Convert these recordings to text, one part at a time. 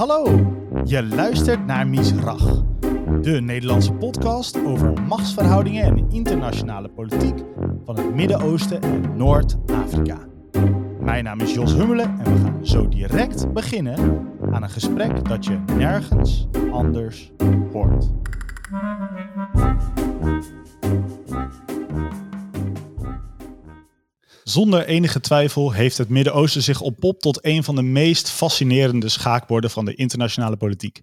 Hallo, je luistert naar Misrach, de Nederlandse podcast over machtsverhoudingen en internationale politiek van het Midden-Oosten en Noord-Afrika. Mijn naam is Jos Hummelen en we gaan zo direct beginnen aan een gesprek dat je nergens anders hoort. Zonder enige twijfel heeft het Midden-Oosten zich oppopt tot een van de meest fascinerende schaakborden van de internationale politiek.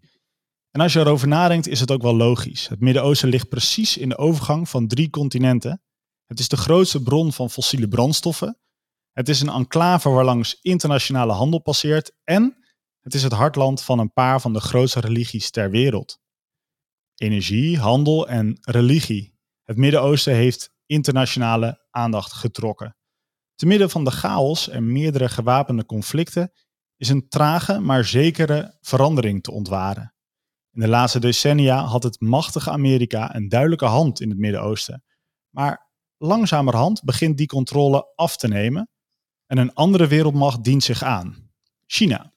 En als je erover nadenkt, is het ook wel logisch. Het Midden-Oosten ligt precies in de overgang van drie continenten. Het is de grootste bron van fossiele brandstoffen. Het is een enclave waarlangs internationale handel passeert. En het is het hartland van een paar van de grootste religies ter wereld. Energie, handel en religie. Het Midden-Oosten heeft internationale aandacht getrokken. Te midden van de chaos en meerdere gewapende conflicten is een trage maar zekere verandering te ontwaren. In de laatste decennia had het machtige Amerika een duidelijke hand in het Midden-Oosten. Maar langzamerhand begint die controle af te nemen en een andere wereldmacht dient zich aan: China.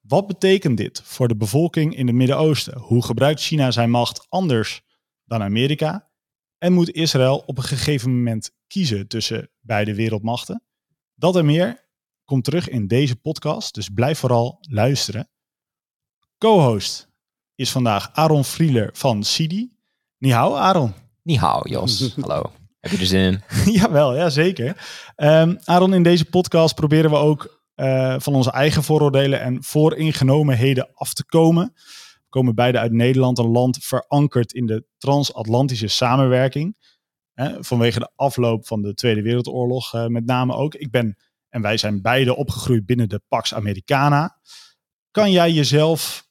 Wat betekent dit voor de bevolking in het Midden-Oosten? Hoe gebruikt China zijn macht anders dan Amerika? En moet Israël op een gegeven moment kiezen tussen beide wereldmachten? Dat en meer komt terug in deze podcast, dus blijf vooral luisteren. Co-host is vandaag Aaron Frieler van Sidi. Nihau, Aaron. Nihau, Jos. Hallo. Heb je er zin in? Jawel, ja, zeker. Um, Aaron, in deze podcast proberen we ook uh, van onze eigen vooroordelen en vooringenomenheden af te komen. We komen beide uit Nederland, een land verankerd in de transatlantische samenwerking. Hè, vanwege de afloop van de Tweede Wereldoorlog uh, met name ook. Ik ben en wij zijn beide opgegroeid binnen de Pax Americana. Kan jij jezelf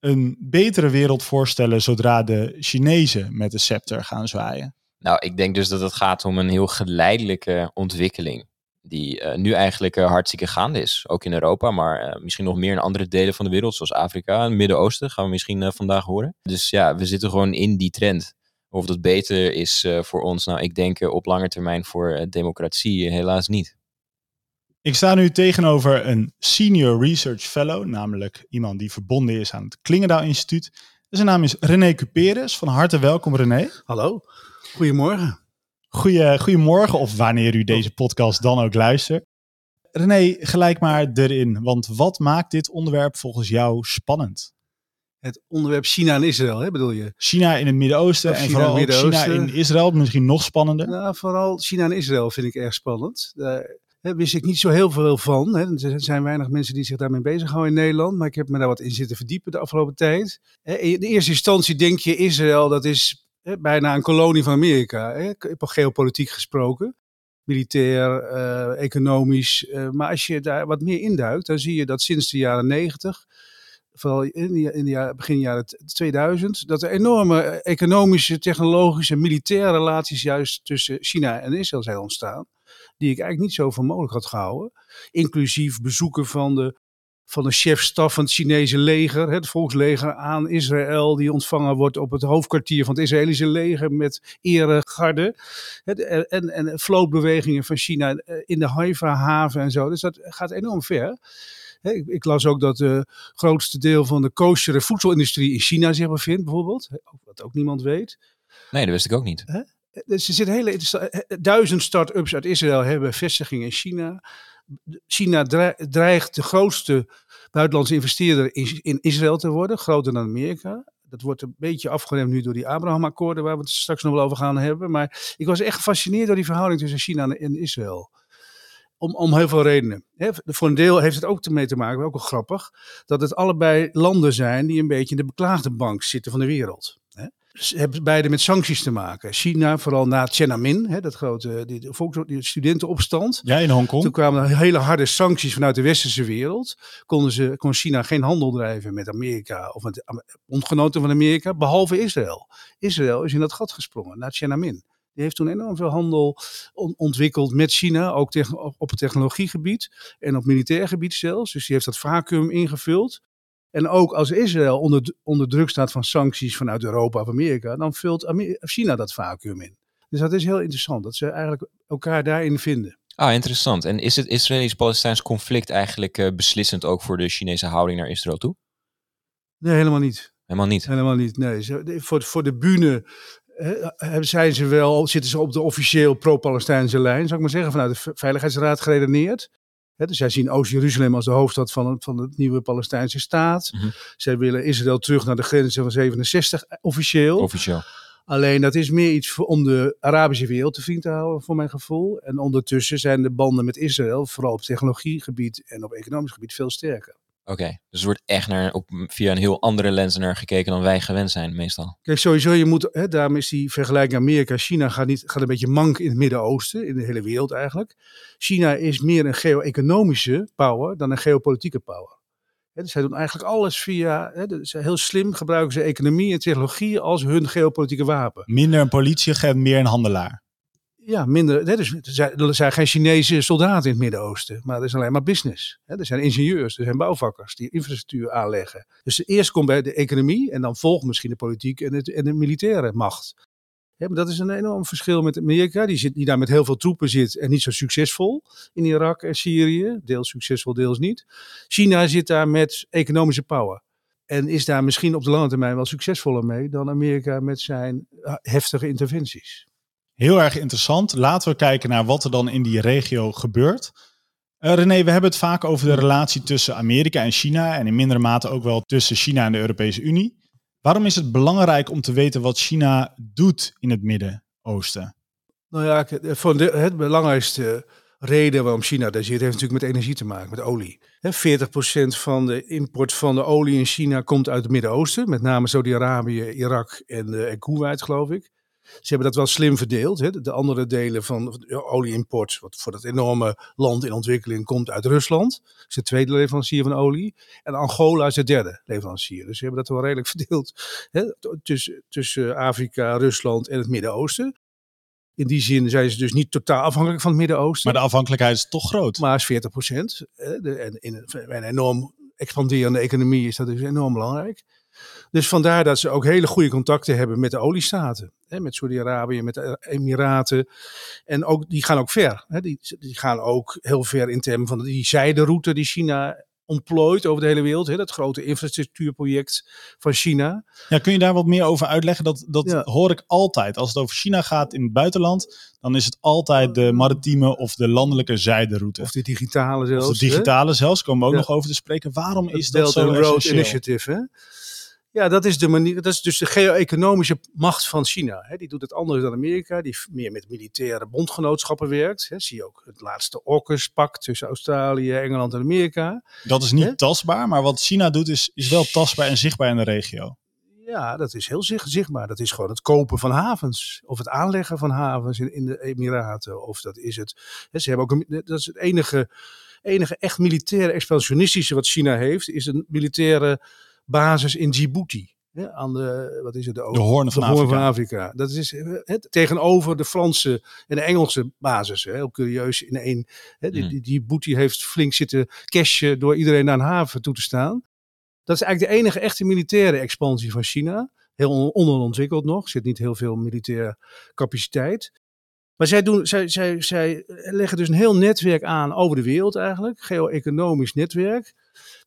een betere wereld voorstellen zodra de Chinezen met de scepter gaan zwaaien? Nou, ik denk dus dat het gaat om een heel geleidelijke ontwikkeling. Die uh, nu eigenlijk uh, hartstikke gaande is. Ook in Europa, maar misschien nog meer in andere delen van de wereld, zoals Afrika en het Midden-Oosten, gaan we misschien vandaag horen. Dus ja, we zitten gewoon in die trend. Of dat beter is voor ons, nou, ik denk op lange termijn voor democratie helaas niet. Ik sta nu tegenover een senior research fellow, namelijk iemand die verbonden is aan het Klingendaal Instituut. Zijn naam is René Cuperes. Van harte welkom, René. Hallo, goedemorgen. Goeie, goedemorgen, of wanneer u deze podcast dan ook luistert. René, gelijk maar erin, want wat maakt dit onderwerp volgens jou spannend? Het onderwerp China en Israël, hè, bedoel je? China in het Midden-Oosten en vooral Midden China in Israël, misschien nog spannender. Nou, vooral China en Israël vind ik erg spannend. Daar wist ik niet zo heel veel van. Hè. Er zijn weinig mensen die zich daarmee bezighouden in Nederland, maar ik heb me daar wat in zitten verdiepen de afgelopen tijd. In de eerste instantie denk je Israël, dat is bijna een kolonie van Amerika, hè, geopolitiek gesproken. Militair, uh, economisch. Uh, maar als je daar wat meer induikt, dan zie je dat sinds de jaren negentig, vooral in de, in begin jaren 2000, dat er enorme economische, technologische, militaire relaties juist tussen China en Israël zijn ontstaan. Die ik eigenlijk niet zo voor mogelijk had gehouden. Inclusief bezoeken van de van de chefstaf van het Chinese leger, het volksleger, aan Israël, die ontvangen wordt op het hoofdkwartier van het Israëlische leger met eregarde. En, en vlootbewegingen van China in de Haifa-haven en zo. Dus dat gaat enorm ver. Ik, ik, las ook dat het grootste deel van de koosjere voedselindustrie in China zich bevindt, bijvoorbeeld. Wat ook niemand weet. Nee, dat wist ik ook niet. Dus er zitten hele duizend start-ups uit Israël hebben vestigingen in China. China dreigt de grootste buitenlandse investeerder in, Israël te worden, groter dan Amerika. Dat wordt een beetje afgeremd nu door die Abraham-akkoorden, waar we het straks nog wel over gaan hebben. Maar ik was echt gefascineerd door die verhouding tussen China en Israël. Om, om heel veel redenen. voor een deel heeft het ook ermee te maken, ook wel grappig, dat het allebei landen zijn die een beetje in de beklaagde bank zitten van de wereld hebben beide met sancties te maken. China, vooral na Tiananmen, hè, dat grote die, volks, die studentenopstand. Ja, in Hongkong. Toen kwamen er hele harde sancties vanuit de westerse wereld. Konden ze, kon China geen handel drijven met Amerika of met bondgenoten van Amerika, behalve Israël. Israël is in dat gat gesprongen, na Tiananmen. Die heeft toen enorm veel handel ontwikkeld met China, ook op het technologiegebied en op militair gebied zelfs. Dus die heeft dat vacuüm ingevuld. En ook als Israël onder, onder druk staat van sancties vanuit Europa of Amerika, dan vult China dat vacuüm in. Dus dat is heel interessant, dat ze eigenlijk elkaar daarin vinden. Ah, interessant. En is het Israëlisch-Palestijns conflict eigenlijk uh, beslissend ook voor de Chinese houding naar Israël toe? Nee, helemaal niet. Helemaal niet. Helemaal niet. Nee, voor, voor de bühne zijn ze wel, zitten ze op de officieel pro-Palestijnse lijn, zou ik maar zeggen, vanuit de Veiligheidsraad geredeneerd. Dus zij zien Oost-Jeruzalem als de hoofdstad van, het- van het nieuwe Palestijnse staat. Mhm. Zij willen Israël terug naar de grenzen van 67 officieel. Officieel. Alleen dat is meer iets voor, om de Arabische wereld te vriend te houden, voor mijn gevoel. En ondertussen zijn de banden met Israël, vooral op technologiegebied en op economisch gebied, veel sterker. Oké, dus er wordt echt naar, op, via een heel andere lens naar gekeken dan wij gewend zijn meestal. Kijk, sowieso, je moet, hè, daarom is die vergelijking Amerika-China gaat, niet, gaat een beetje mank in het Midden-Oosten, in de hele wereld eigenlijk. China is meer een geo-economische power dan een geopolitieke power. Hè, dus zij doen eigenlijk alles via, hè, dus heel slim gebruiken ze economie en technologie als hun geopolitieke wapen. Minder een politieagent, meer een handelaar. Ja, minder. Dus er, zijn, geen Chinese soldaten in het Midden-Oosten, maar er is alleen maar business. Er zijn ingenieurs, er zijn bouwvakkers die infrastructuur aanleggen. Dus eerst komt bij de economie en dan volgt misschien de politiek en, het, en de militaire macht. Maar dat is een enorm verschil met Amerika, die, zit, die daar met heel veel troepen zit en niet zo succesvol in Irak en Syrië. Deels succesvol, deels niet. China zit daar met economische power. En is daar misschien op de lange termijn wel succesvoller mee dan Amerika met zijn eh, heftige interventies. Heel erg interessant. Laten we kijken naar wat er dan in die regio gebeurt. Eh, René, we hebben het vaak over de relatie tussen Amerika en China en in mindere mate ook wel tussen China en de Europese Unie. Waarom is het belangrijk om te weten wat China doet in het Midden-Oosten? Nou ja, ik- voor de, het belangrijkste reden waarom China daar zit, heeft natuurlijk met energie te maken, met olie. Hè, 40% van de import van de olie in China komt uit het Midden-Oosten, met name Saudi-Arabië, Irak en, eh, en Kuwait, geloof ik. Ze hebben dat wel slim verdeeld. Hè. De, de andere delen van de olie-import, wat voor dat enorme land in ontwikkeling komt uit Rusland. Dat is de tweede leverancier van olie. En Angola is de derde leverancier. Dus ze hebben dat wel redelijk verdeeld hè, tussen, tussen Afrika, Rusland en het Midden-Oosten. In die zin zijn ze dus niet totaal afhankelijk van het Midden-Oosten. Maar de afhankelijkheid is toch groot. Maar is 40 procent. En in een enorm expanderende economie is dat dus enorm belangrijk. Dus vandaar dat ze ook hele goede contacten hebben met de oliestaten. Hè, met Saudi-Arabië, met de Emiraten. En ook, die gaan ook ver. Hè, die, die gaan ook heel ver in termen van die zijderoute die China ontplooit over de hele wereld. Hè, dat grote infrastructuurproject van China. Ja, kun je daar wat meer over uitleggen? Dat, dat Ja. hoor ik altijd. Als het over China gaat in het buitenland, dan is het altijd de maritieme of de landelijke zijderoute. Of de digitale zelfs. Of de hè. digitale zelfs, komen we ook Ja. nog over te spreken. Waarom is dat zo and Road? Initiative. Hè? Ja, dat is, de manier, dat is dus de geo-economische macht van China. Hè? Die doet het anders dan Amerika, die meer met militaire bondgenootschappen werkt. Hè? Zie je ook het laatste AUKUS-pact tussen Australië, Engeland en Amerika. Dat is niet Hè? tastbaar, maar wat China doet is, is wel tastbaar en zichtbaar in de regio. Ja, dat is heel zicht- zichtbaar. Dat is gewoon het kopen van havens. Of het aanleggen van havens in, in de Emiraten. Of dat is het. hè, Ze hebben ook een, dat is het enige, enige echt militaire expansionistische wat China heeft. Is een militaire basis in Djibouti. hè, aan de, wat is het, de, De hoornen van Hoorn Afrika. Dat is eh, het, tegenover de Franse en de Engelse basis. Hè, heel curieus in één. Hè, die, Hmm. die, heeft flink zitten cashen door iedereen naar een haven toe te staan. Dat is eigenlijk de enige echte militaire expansie van China. Heel on- onderontwikkeld nog. Zit niet heel veel militaire capaciteit. Maar zij, doen, zij, zij, zij leggen dus een heel netwerk aan over de wereld eigenlijk. Geo-economisch netwerk.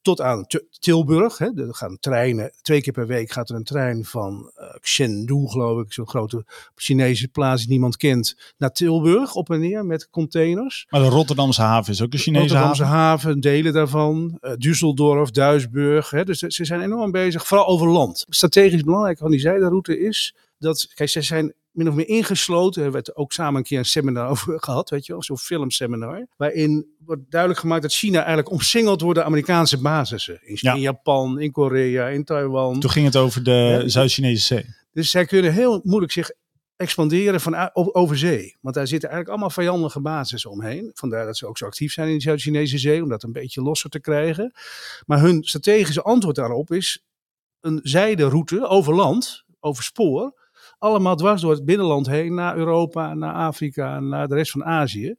Tot aan Tilburg. Hè. Er gaan treinen, twee keer per week gaat er een trein van eh Chengdu, geloof ik. Zo'n grote Chinese plaats die niemand kent. Naar Tilburg op en neer met containers. Maar de Rotterdamse haven is ook een Chinese Rotterdamse haven. haven, delen daarvan. eh Düsseldorf, Duisburg. Hè, dus ze zijn enorm bezig, vooral over land. Strategisch belangrijk van die zijderoute is dat, kijk, ze zijn min of meer ingesloten. Hebben we het ook samen een keer een seminar over gehad, weet je wel, zo'n filmseminar. Waarin wordt duidelijk gemaakt dat China eigenlijk omsingeld wordt door Amerikaanse basissen. In, Ja. in Japan, in Korea, in Taiwan. Toen ging het over de Ja. Zuid-Chinese zee. Dus zij kunnen heel moeilijk zich expanderen van, over zee. Want daar zitten eigenlijk allemaal vijandige bases omheen. Vandaar dat ze ook zo actief zijn in de Zuid-Chinese zee, om dat een beetje losser te krijgen. Maar hun strategische antwoord daarop is een zijderoute over land, over spoor. Allemaal dwars door het binnenland heen, naar Europa, naar Afrika, naar de rest van Azië.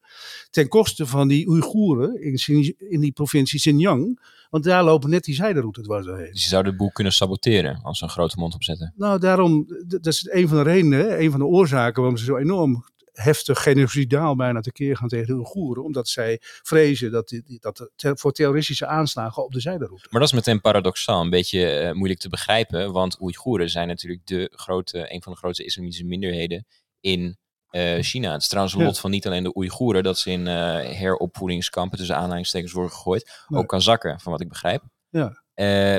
Ten koste van die Oeigoeren in, in die provincie Xinjiang. Want daar lopen net die zijderoute dwars doorheen. Dus je zou de boel kunnen saboteren als ze een grote mond opzetten. Nou, daarom, dat is een van de redenen, een van de oorzaken waarom ze zo enorm heftig genocidaal bijna tekeer gaan tegen de Oeigoeren. Omdat zij vrezen dat, die, dat voor terroristische aanslagen op de zijderoute. Maar dat is meteen paradoxaal, een beetje eh, moeilijk te begrijpen. Want Oeigoeren zijn natuurlijk de grote, een van de grootste islamitische minderheden in uh, China. Het is trouwens een lot van niet alleen de Oeigoeren, dat ze in uh, heropvoedingskampen tussen aanhalingstekens worden gegooid. Nee. Ook Kazakken, van wat ik begrijp. Ja.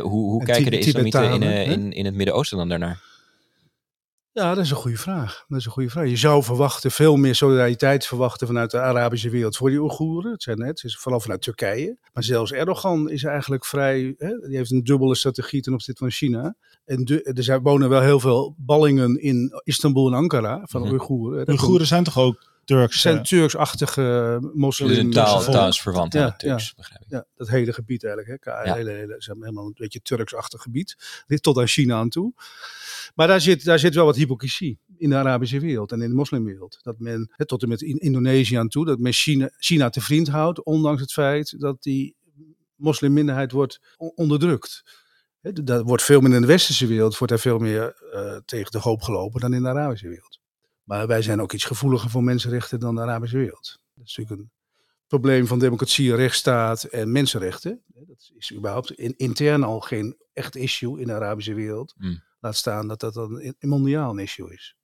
Hoe hoe kijken de islamieten in, in, in het Midden-Oosten dan daarnaar? Ja, dat is een goede vraag. Dat is een goede vraag. Je zou verwachten, veel meer solidariteit verwachten vanuit de Arabische wereld voor die Oeigoeren. Het zijn net, is vooral vanuit Turkije. Maar zelfs Erdogan is eigenlijk vrij, hè, die heeft een dubbele strategie ten opzichte van China. En de, er zijn, wonen wel heel veel ballingen in Istanbul en Ankara van mm -hmm. Oeigoeren. Oeigoeren zijn toch ook Turks? zijn Turks-achtige moslims. taal, taal is verwant ja, aan Turks, ja, begrijp ik. Ja, dat hele gebied eigenlijk. Hè. Ja. Hele, hele, helemaal een beetje Turks-achtig gebied. Dit tot aan China aan toe. Maar daar zit, daar zit wel wat hypocrisie in de Arabische wereld en in de moslimwereld. Dat men, tot en met in Indonesië aan toe, dat men China, China te vriend houdt, ondanks het feit dat die moslimminderheid wordt onderdrukt. Dat wordt veel meer in de westerse wereld, wordt er veel meer uh, tegen de hoop gelopen dan in de Arabische wereld. Maar wij zijn ook iets gevoeliger voor mensenrechten dan de Arabische wereld. Dat is natuurlijk een probleem van democratie, rechtsstaat en mensenrechten. Dat is überhaupt in, intern al geen echt issue in de Arabische wereld. Mm. Laat staan dat dat dan in, mondiaal een issue is.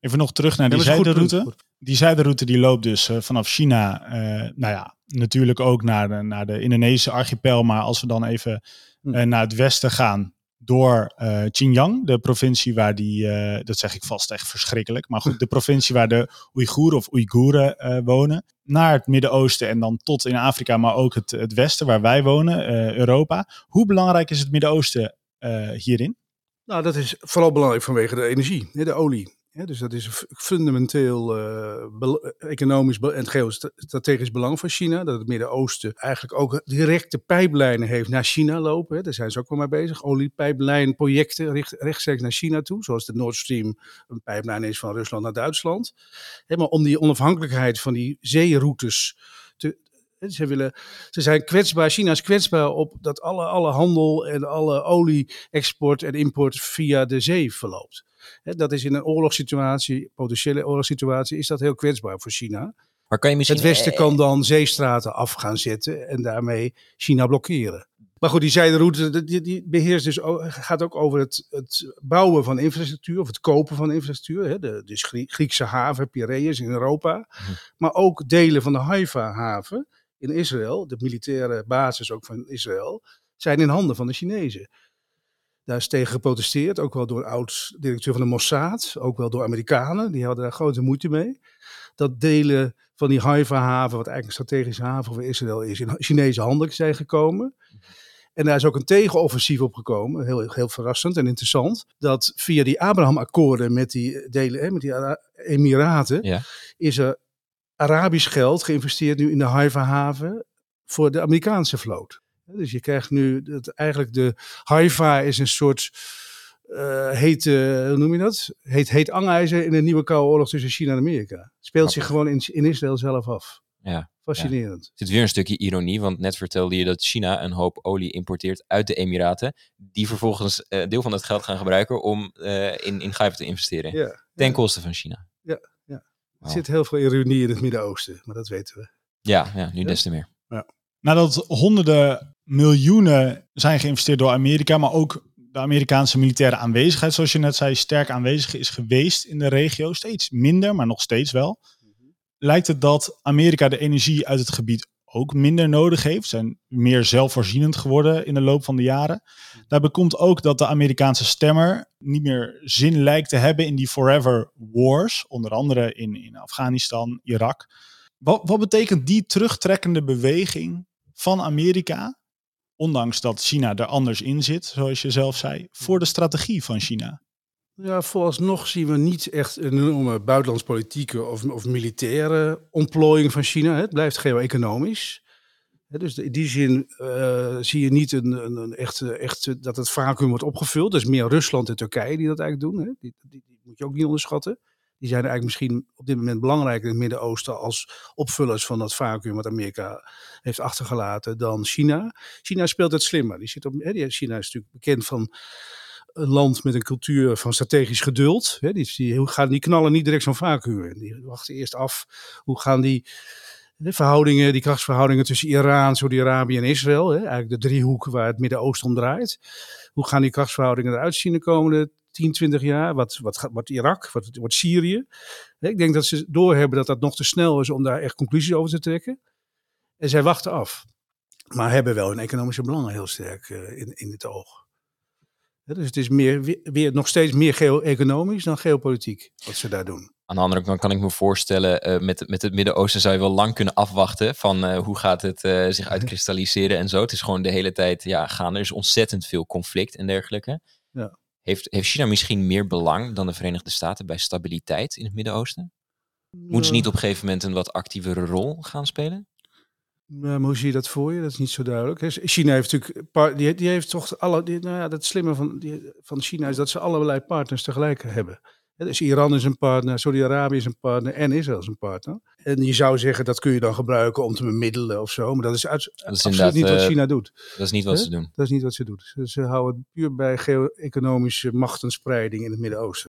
Even nog terug naar die ja, zijderoute. Die zijderoute die loopt dus uh, vanaf China, uh, nou ja, natuurlijk ook naar de, naar de Indonesische archipel. Maar als we dan even uh, naar het westen gaan, door Xinjiang, de provincie waar die, dat zeg ik vast echt verschrikkelijk, maar goed, de provincie waar de Oeigoeren of Oeigoeren wonen, naar het Midden-Oosten en dan tot in Afrika, maar ook het, het Westen waar wij wonen, Europa. Hoe belangrijk is het Midden-Oosten hierin? Nou, dat is vooral belangrijk vanwege de energie, de olie. Dus dat is fundamenteel uh, economisch en geostrategisch belang van China. Dat het Midden-Oosten eigenlijk ook directe pijplijnen heeft naar China lopen. Daar zijn ze ook wel mee bezig. Oliepijplijnprojecten rechtstreeks naar China toe. Zoals de Nord Stream een pijplijn is van Rusland naar Duitsland. Maar om die onafhankelijkheid van die zeeroutes te, ze, willen, ze zijn kwetsbaar, China is kwetsbaar op dat alle, alle handel en alle olie-export en import via de zee verloopt. Dat is in een oorlogssituatie, potentiële oorlogssituatie, is dat heel kwetsbaar voor China. Maar kan je misschien... Het Westen kan dan zeestraten af gaan zetten en daarmee China blokkeren. Maar goed, die zijderoute die, die beheerst dus, gaat ook over het, het, bouwen van infrastructuur of het kopen van infrastructuur. Hè. De, dus Griekse haven, Piraeus in Europa. Hm. Maar ook delen van de Haifa-haven in Israël, de militaire basis ook van Israël, zijn in handen van de Chinezen. Daar is tegen geprotesteerd, ook wel door oud-directeur van de Mossad, ook wel door Amerikanen, die hadden daar grote moeite mee. Dat delen van die Haifa-haven, wat eigenlijk een strategische haven voor Israël is, in Chinese handen zijn gekomen. En daar is ook een tegenoffensief op gekomen, heel, heel verrassend en interessant. Dat via die Abraham-akkoorden met die delen, met die Emiraten, ja. is er Arabisch geld geïnvesteerd nu in de Haifa-haven voor de Amerikaanse vloot. Dus je krijgt nu dat eigenlijk de Haifa is een soort uh, heet, uh, hoe noem je dat? Heet, heet angijzer in een nieuwe koude oorlog tussen China en Amerika. Speelt zich gewoon in, in Israël zelf af. Ja, Fascinerend. Ja. Er zit weer een stukje ironie, want net vertelde je dat China een hoop olie importeert uit de Emiraten, die vervolgens uh, deel van dat geld gaan gebruiken om in, in Haifa te investeren. Ja, ten koste van China. Ja. Er zit heel veel ironie in het Midden-Oosten, maar dat weten we. Ja, ja nu des te meer. Ja. Nadat honderden miljoenen zijn geïnvesteerd door Amerika, maar ook de Amerikaanse militaire aanwezigheid, zoals je net zei, sterk aanwezig is geweest in de regio. Steeds minder, maar nog steeds wel. Lijkt het dat Amerika de energie uit het gebied ook minder nodig heeft, zijn meer zelfvoorzienend geworden in de loop van de jaren. Daarbij komt ook dat de Amerikaanse stemmer niet meer zin lijkt te hebben in die forever wars, onder andere in, in Afghanistan, Irak. Wat, wat betekent die terugtrekkende beweging van Amerika, ondanks dat China er anders in zit, zoals je zelf zei, voor de strategie van China? Ja, vooralsnog zien we niet echt een enorme buitenlandspolitieke of, of militaire ontplooiing van China. Het blijft geo-economisch. Dus in die zin uh, zie je niet een, een, een echt, echt dat het vacuüm wordt opgevuld. Dus meer Rusland en Turkije die dat eigenlijk doen. Hè. Die, die, die, moet je ook niet onderschatten. Die zijn eigenlijk misschien op dit moment belangrijker in het Midden-Oosten als opvullers van dat vacuüm wat Amerika heeft achtergelaten dan China. China speelt het slimmer. Die zit op, hè, China is natuurlijk bekend van een land met een cultuur van strategisch geduld. Hè, die, die, gaan, die knallen niet direct zo'n vacuüm. Die wachten eerst af. Hoe gaan die de verhoudingen, die krachtsverhoudingen tussen Iran, Saudi-Arabië en Israël, hè, eigenlijk de driehoek waar het Midden-Oosten om draait. Hoe gaan die krachtsverhoudingen eruit zien de komende 10, 20 jaar? Wat, wat wordt Irak? Wat wordt Syrië? Ik denk dat ze doorhebben dat dat nog te snel is om daar echt conclusies over te trekken. En zij wachten af. Maar hebben wel hun economische belangen heel sterk uh, in, in het oog. Dus het is meer, weer, nog steeds meer geo-economisch dan geopolitiek wat ze daar doen. Aan de andere kant kan ik me voorstellen, uh, met, met het Midden-Oosten zou je wel lang kunnen afwachten van uh, hoe gaat het uh, zich uitkristalliseren en zo. Het is gewoon de hele tijd ja, gaan. Er is ontzettend veel conflict en dergelijke. Ja. Heeft, heeft China misschien meer belang dan de Verenigde Staten bij stabiliteit in het Midden-Oosten? Moeten ze niet op een gegeven moment een wat actievere rol gaan spelen? Maar hoe zie je dat voor je? Dat is niet zo duidelijk. China heeft natuurlijk, die, die heeft toch alle, die, nou ja, het slimme van, die, van China is dat ze allerlei partners tegelijk hebben. Dus Iran is een partner, Saudi-Arabië is een partner en Israël is een partner. En je zou zeggen dat kun je dan gebruiken om te bemiddelen of zo. Maar dat is, uit, Dat is absoluut niet wat eh, China doet. Dat is niet wat ze doen. Dat is niet wat ze doet. Ze, ze houden het puur bij geo-economische machtenspreiding in het Midden-Oosten.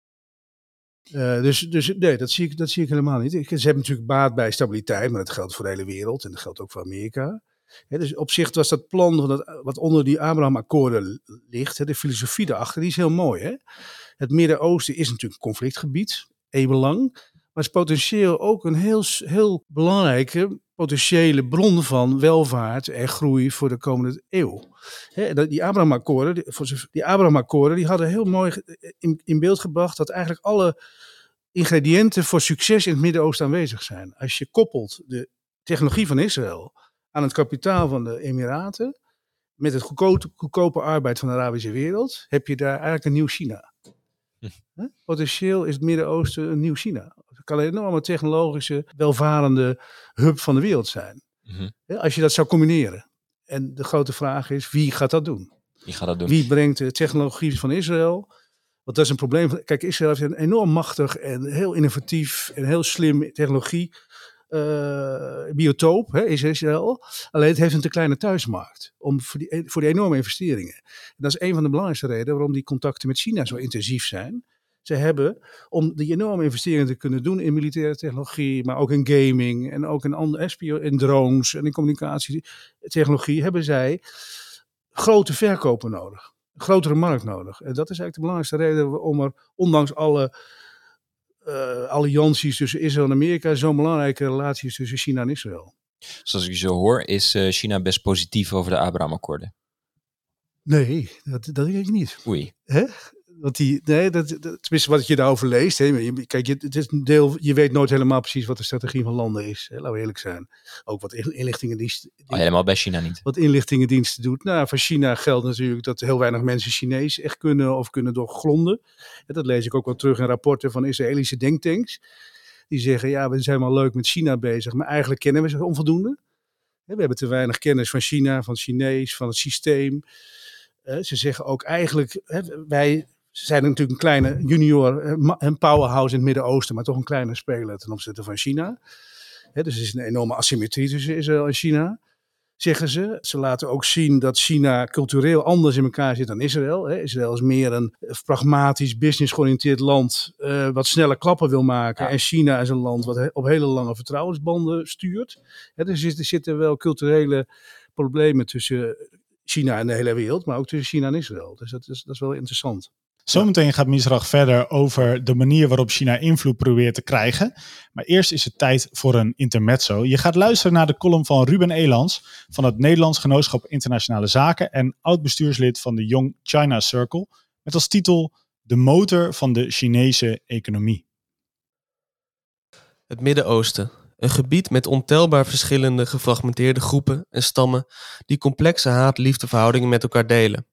Eh, dus, dus nee, dat zie, ik, dat zie ik helemaal niet. Ze hebben natuurlijk baat bij stabiliteit, maar dat geldt voor de hele wereld en dat geldt ook voor Amerika. Hè, dus op zich was dat plan dat, wat onder die Abraham-akkoorden ligt, de filosofie daarachter, die is heel mooi. Het Midden-Oosten is natuurlijk een conflictbegebied, eeuwenlang. Maar is potentieel ook een heel, heel belangrijke potentiële bron van welvaart en groei voor de komende eeuw. Die Abraham-akkoorden, die, zover- die hadden heel mooi in, in beeld gebracht dat eigenlijk alle ingrediënten voor succes in het Midden-Oosten aanwezig zijn. Als je koppelt de technologie van Israël aan het kapitaal van de Emiraten, met het goedkope, goedkope arbeid van de Arabische wereld, heb je daar eigenlijk een nieuw China. Hm. Potentieel is het Midden-Oosten een nieuw China. Het kan een enorme technologische, welvarende hub van de wereld zijn. Mhm. Als je dat zou combineren. En de grote vraag is, wie gaat dat doen? Wie gaat dat doen? Wie brengt de technologie van Israël? Want dat is een probleem. Kijk, Israël heeft een enorm machtig en heel innovatief en heel slim technologie. eh, biotoop hè, is Israël. Alleen het heeft een te kleine thuismarkt om voor, die, voor die enorme investeringen. En dat is een van de belangrijkste redenen waarom die contacten met China zo intensief zijn. Ze hebben, om die enorme investeringen te kunnen doen in militaire technologie, maar ook in gaming en ook in, andere, spio- in drones en in communicatietechnologie, hebben zij grote verkopen nodig. Een grotere markt nodig. En dat is eigenlijk de belangrijkste reden waarom er, ondanks alle eh, allianties tussen Israël en Amerika, zo'n belangrijke relatie is tussen China en Israël. Zoals ik je zo hoor, is eh, China best positief over de Abraham-akkoorden. Nee, dat, dat denk ik niet. Oei. Hè? Want die, nee, dat, dat, tenminste wat je daarover leest. Hè, kijk, je, het is een deel, je weet nooit helemaal precies wat de strategie van landen is. Hè, laten we eerlijk zijn. Ook wat in- inlichtingendienst, Oh, helemaal bij China niet. wat inlichtingendiensten doet. Nou, voor China geldt natuurlijk dat heel weinig mensen Chinees echt kunnen of kunnen doorgronden. En dat lees ik ook wel terug in rapporten van Israëlische denktanks. Die zeggen, ja, we zijn wel leuk met China bezig, maar eigenlijk kennen we ze onvoldoende. We hebben te weinig kennis van China, van Chinees, van het systeem. Ze zeggen ook eigenlijk, hè, wij zijn natuurlijk een kleine junior, eh, een powerhouse in het Midden-Oosten, maar toch een kleine speler ten opzichte van China. Dus er is een enorme asymmetrie tussen Israël en China zeggen ze. Ze laten ook zien dat China cultureel anders in elkaar zit dan Israël. Israël is meer een pragmatisch, business-georiënteerd land eh, wat snelle klappen wil maken. Ja. En China is een land wat he- op hele lange vertrouwensbanden stuurt. Dus er zitten wel culturele problemen tussen China en de hele wereld, maar ook tussen China en Israël. Dus dat is, dat is wel interessant. Zometeen gaat Misrach verder over de manier waarop China invloed probeert te krijgen. Maar eerst is het tijd voor een intermezzo. Je gaat luisteren naar de column van Ruben Elans van het Nederlands Genootschap Internationale Zaken en oud-bestuurslid van de Young China Circle. Met als titel De motor van de Chinese economie. Het Midden-Oosten. Een gebied met ontelbaar verschillende gefragmenteerde groepen en stammen die complexe haat-liefdeverhoudingen met elkaar delen.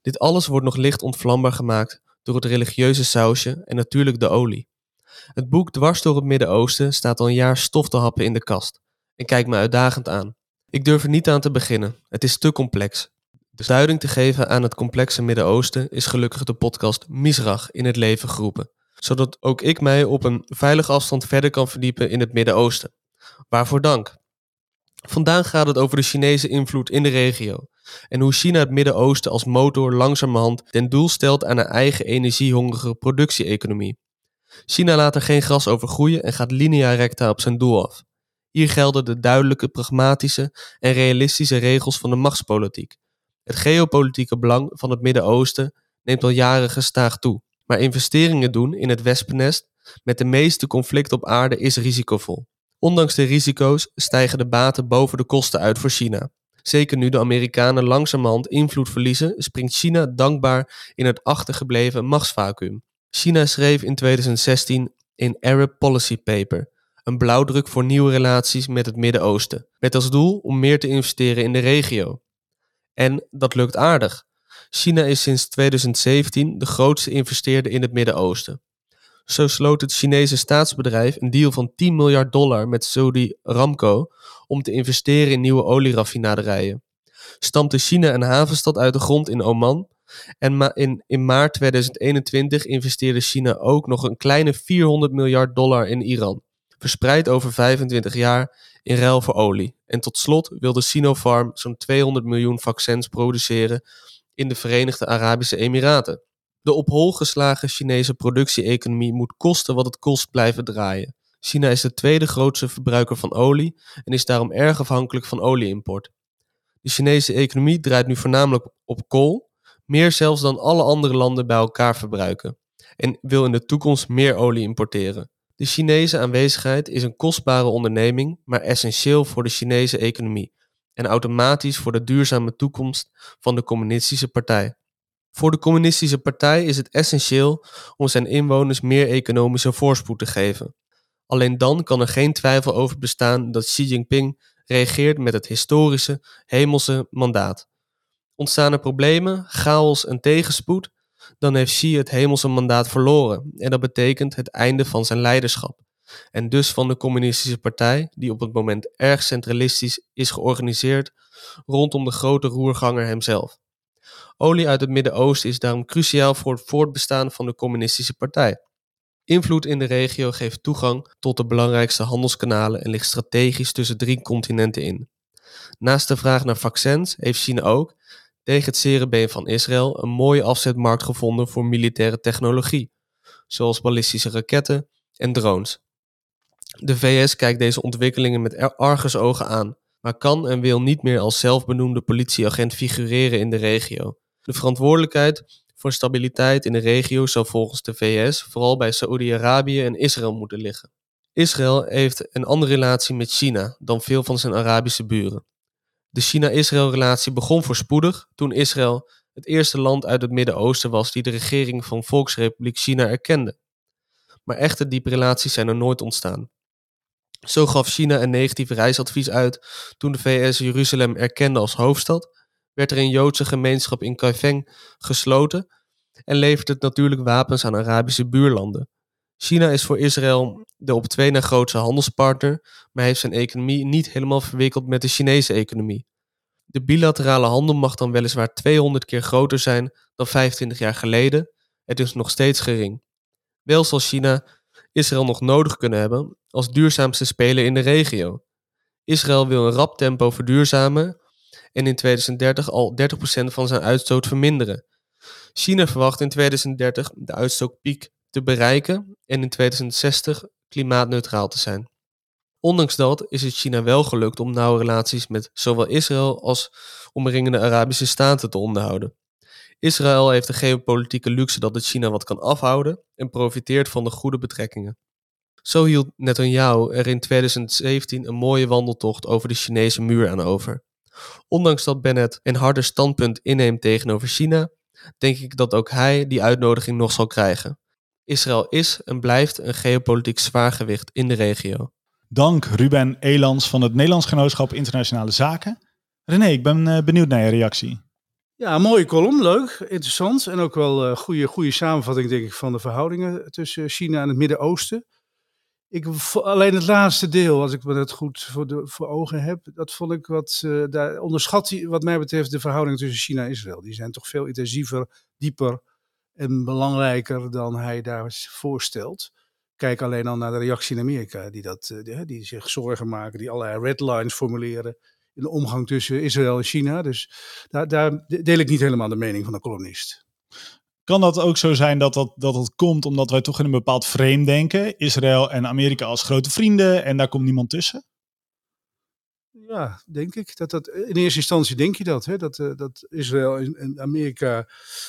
Dit alles wordt nog licht ontvlambaar gemaakt door het religieuze sausje en natuurlijk de olie. Het boek Dwars door het Midden-Oosten staat al een jaar stof te happen in de kast en kijkt me uitdagend aan. Ik durf er niet aan te beginnen, het is te complex. De duiding te geven aan het complexe Midden-Oosten is gelukkig de podcast Misrach in het leven geroepen zodat ook ik mij op een veilige afstand verder kan verdiepen in het Midden-Oosten. Waarvoor dank. Vandaag gaat het over de Chinese invloed in de regio en hoe China het Midden-Oosten als motor langzamerhand ten doel stelt aan een eigen energiehongerige productie-economie. China laat er geen gras over groeien en gaat linea recta op zijn doel af. Hier gelden de duidelijke, pragmatische en realistische regels van de machtspolitiek. Het geopolitieke belang van het Midden-Oosten neemt al jaren gestaag toe, maar investeringen doen in het wespennest met de meeste conflicten op aarde is risicovol. Ondanks de risico's stijgen de baten boven de kosten uit voor China. Zeker nu de Amerikanen langzamerhand invloed verliezen, springt China dankbaar in het achtergebleven machtsvacuum. China schreef in 2016 een Arab Policy Paper, een blauwdruk voor nieuwe relaties met het Midden-Oosten, met als doel om meer te investeren in de regio. En dat lukt aardig. China is sinds 2017 de grootste investeerder in het Midden-Oosten. Zo sloot het Chinese staatsbedrijf een deal van 10 miljard dollar met Saudi Aramco om te investeren in nieuwe olieraffinaderijen. Stampte China een havenstad uit de grond in Oman en in, in maart 2021 investeerde China ook nog een kleine 400 miljard dollar in Iran, verspreid over 25 jaar in ruil voor olie. En tot slot wilde Sinopharm zo'n 200 miljoen vaccins produceren in de Verenigde Arabische Emiraten. De op hol geslagen Chinese productie-economie moet kosten wat het kost blijven draaien. China is de tweede grootste verbruiker van olie en is daarom erg afhankelijk van olieimport. De Chinese economie draait nu voornamelijk op kool, meer zelfs dan alle andere landen bij elkaar verbruiken, en wil in de toekomst meer olie importeren. De Chinese aanwezigheid is een kostbare onderneming, maar essentieel voor de Chinese economie en automatisch voor de duurzame toekomst van de Communistische Partij. Voor de Communistische Partij is het essentieel om zijn inwoners meer economische voorspoed te geven. Alleen dan kan er geen twijfel over bestaan dat Xi Jinping reageert met het historische, hemelse mandaat. Ontstaan er problemen, chaos en tegenspoed, dan heeft Xi het hemelse mandaat verloren en dat betekent het einde van zijn leiderschap. En dus van de Communistische Partij, die op het moment erg centralistisch is georganiseerd rondom de grote roerganger hemzelf. Olie uit het Midden-Oosten is daarom cruciaal voor het voortbestaan van de Communistische Partij. Invloed in de regio geeft toegang tot de belangrijkste handelskanalen en ligt strategisch tussen drie continenten in. Naast de vraag naar vaccins heeft China ook, tegen het zere van Israël, een mooie afzetmarkt gevonden voor militaire technologie, zoals ballistische raketten en drones. De VS kijkt deze ontwikkelingen met argusogen aan, maar kan en wil niet meer als zelfbenoemde politieagent figureren in de regio. De verantwoordelijkheid voor stabiliteit in de regio zou volgens de VS vooral bij Saoedi-Arabië en Israël moeten liggen. Israël heeft een andere relatie met China dan veel van zijn Arabische buren. De China-Israël-relatie begon voorspoedig toen Israël het eerste land uit het Midden-Oosten was die de regering van Volksrepubliek China erkende. Maar echte diepe relaties zijn er nooit ontstaan. Zo gaf China een negatief reisadvies uit toen de VS Jeruzalem erkende als hoofdstad werd er een Joodse gemeenschap in Kaifeng gesloten en levert het natuurlijk wapens aan Arabische buurlanden. China is voor Israël de op twee na grootste handelspartner, maar heeft zijn economie niet helemaal verwikkeld met de Chinese economie. De bilaterale handel mag dan weliswaar 200 keer groter zijn dan 25 jaar geleden, het is nog steeds gering. Wel zal China Israël nog nodig kunnen hebben als duurzaamste speler in de regio. Israël wil een rap tempo verduurzamen en in 2030 al 30% van zijn uitstoot verminderen. China verwacht in 2030 de uitstootpiek te bereiken en in 2060 klimaatneutraal te zijn. Ondanks dat is het China wel gelukt om nauwe relaties met zowel Israël als omringende Arabische staten te onderhouden. Israël heeft de geopolitieke luxe dat het China wat kan afhouden en profiteert van de goede betrekkingen. Zo hield Netanyahu er in 2017 een mooie wandeltocht over de Chinese muur aan over. Ondanks dat Bennett een harder standpunt inneemt tegenover China, denk ik dat ook hij die uitnodiging nog zal krijgen. Israël is en blijft een geopolitiek zwaargewicht in de regio. Dank Ruben Elans van het Nederlands Genootschap Internationale Zaken. René, ik ben eh, benieuwd naar je reactie. Ja, mooie column, leuk, interessant en ook wel uh, goede, goede samenvatting denk ik van de verhoudingen tussen China en het Midden-Oosten. Ik, alleen het laatste deel, als ik me dat goed voor, de, voor ogen heb, dat vond ik wat. Uh, daar onderschat, wat mij betreft, de verhoudingen tussen China en Israël. Die zijn toch veel intensiever, dieper en belangrijker dan hij daar voorstelt. Kijk alleen al naar de reactie in Amerika, die, dat, die, die zich zorgen maken, die allerlei red lines formuleren in de omgang tussen Israël en China. Dus daar, daar deel ik niet helemaal de mening van de columnist. Kan dat ook zo zijn dat dat, dat het komt omdat wij toch in een bepaald frame denken? Israël en Amerika als grote vrienden en daar komt niemand tussen? Ja, denk ik. Dat dat, in eerste instantie denk je dat. Hè? Dat, uh, dat Israël en, en, Amerika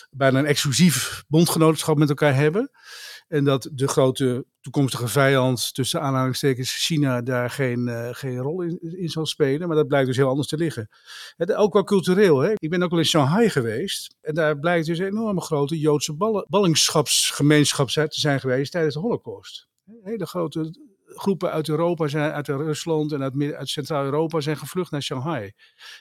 bijna een exclusief bondgenootschap met elkaar hebben. En dat de grote toekomstige vijand tussen aanhalingstekens China daar geen, uh, geen rol in, in, zal spelen. Maar dat blijkt dus heel anders te liggen. Ook wel cultureel. Hè? Ik ben ook al in Shanghai geweest. En daar blijkt dus een enorme grote Joodse ballingschapsgemeenschap te zijn geweest tijdens de Holocaust. Hele grote groepen uit Europa zijn, uit Rusland en uit, uit Centraal-Europa zijn gevlucht naar Shanghai.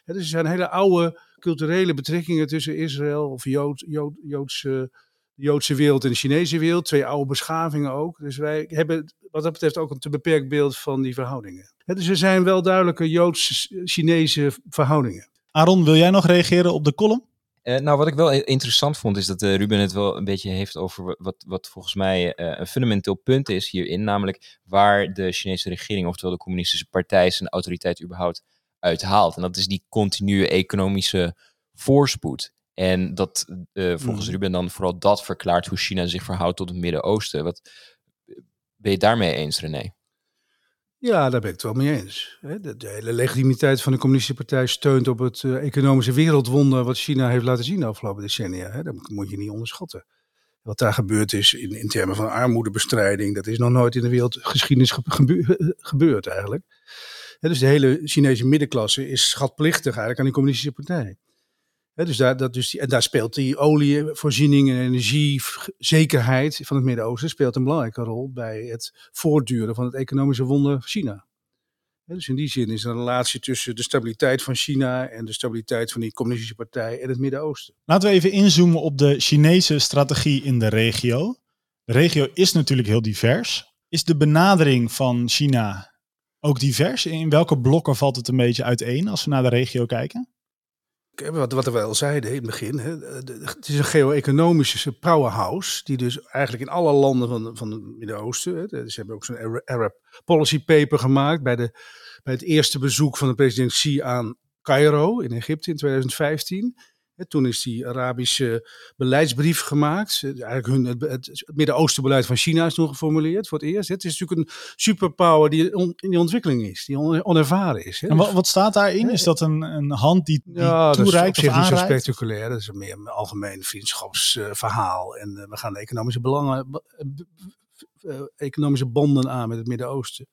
dus er zijn hele oude culturele betrekkingen tussen Israël of Jood, Joodse, de Joodse wereld en de Chinese wereld. Twee oude beschavingen ook. Dus wij hebben wat dat betreft ook een te beperkt beeld van die verhoudingen. dus er zijn wel duidelijke Joods-Chinese verhoudingen. Aaron, wil jij nog reageren op de column? Uh, nou, wat ik wel interessant vond, is dat uh, Ruben het wel een beetje heeft over wat, wat volgens mij uh, een fundamenteel punt is hierin. Namelijk waar de Chinese regering, oftewel de communistische partij, zijn autoriteit überhaupt uithaalt. En dat is die continue economische voorspoed. En dat volgens mm. Ruben dan vooral dat verklaart hoe China zich verhoudt tot het Midden-Oosten. Wat ben je daarmee eens, René? Ja, daar ben ik het wel mee eens. De, de, hele legitimiteit van de communistische partij steunt op het uh, economische wereldwonder wat China heeft laten zien de afgelopen decennia. Dat moet je niet onderschatten. Wat daar gebeurd is in, in termen van armoedebestrijding, dat is nog nooit in de wereldgeschiedenis gebeurd eigenlijk. dus de hele Chinese middenklasse is schatplichtig eigenlijk aan die communistische partij dus daar, dat dus en daar speelt die olievoorziening en energiezekerheid van het Midden-Oosten speelt een belangrijke rol bij het voortduren van het economische wonder China. dus in die zin is er een relatie tussen de stabiliteit van China en de stabiliteit van die communistische partij en het Midden-Oosten. Laten we even inzoomen op de Chinese strategie in de regio. De regio is natuurlijk heel divers. Is de benadering van China ook divers? In welke blokken valt het een beetje uiteen als we naar de regio kijken? Wat, wat we al zeiden in het begin, hè, het is een geo-economische powerhouse, die dus eigenlijk in alle landen van, van het Midden-Oosten, ze hebben ook zo'n Arab Policy Paper gemaakt bij, de, bij het eerste bezoek van de president Xi aan Cairo in Egypte in 2015 toen is die Arabische beleidsbrief gemaakt. Eigenlijk hun, het, het Midden-Oostenbeleid van China is toen geformuleerd voor het eerst. Het is natuurlijk een superpower die in die ontwikkeling is, die onervaren is. En wat, wat staat daarin? Is dat een, een hand die, die ja, toereikt dat is niet zo spectaculair. Dat is meer een algemeen vriendschapsverhaal. En uh, we gaan de economische belangen uh, economische banden aan met het Midden-Oosten.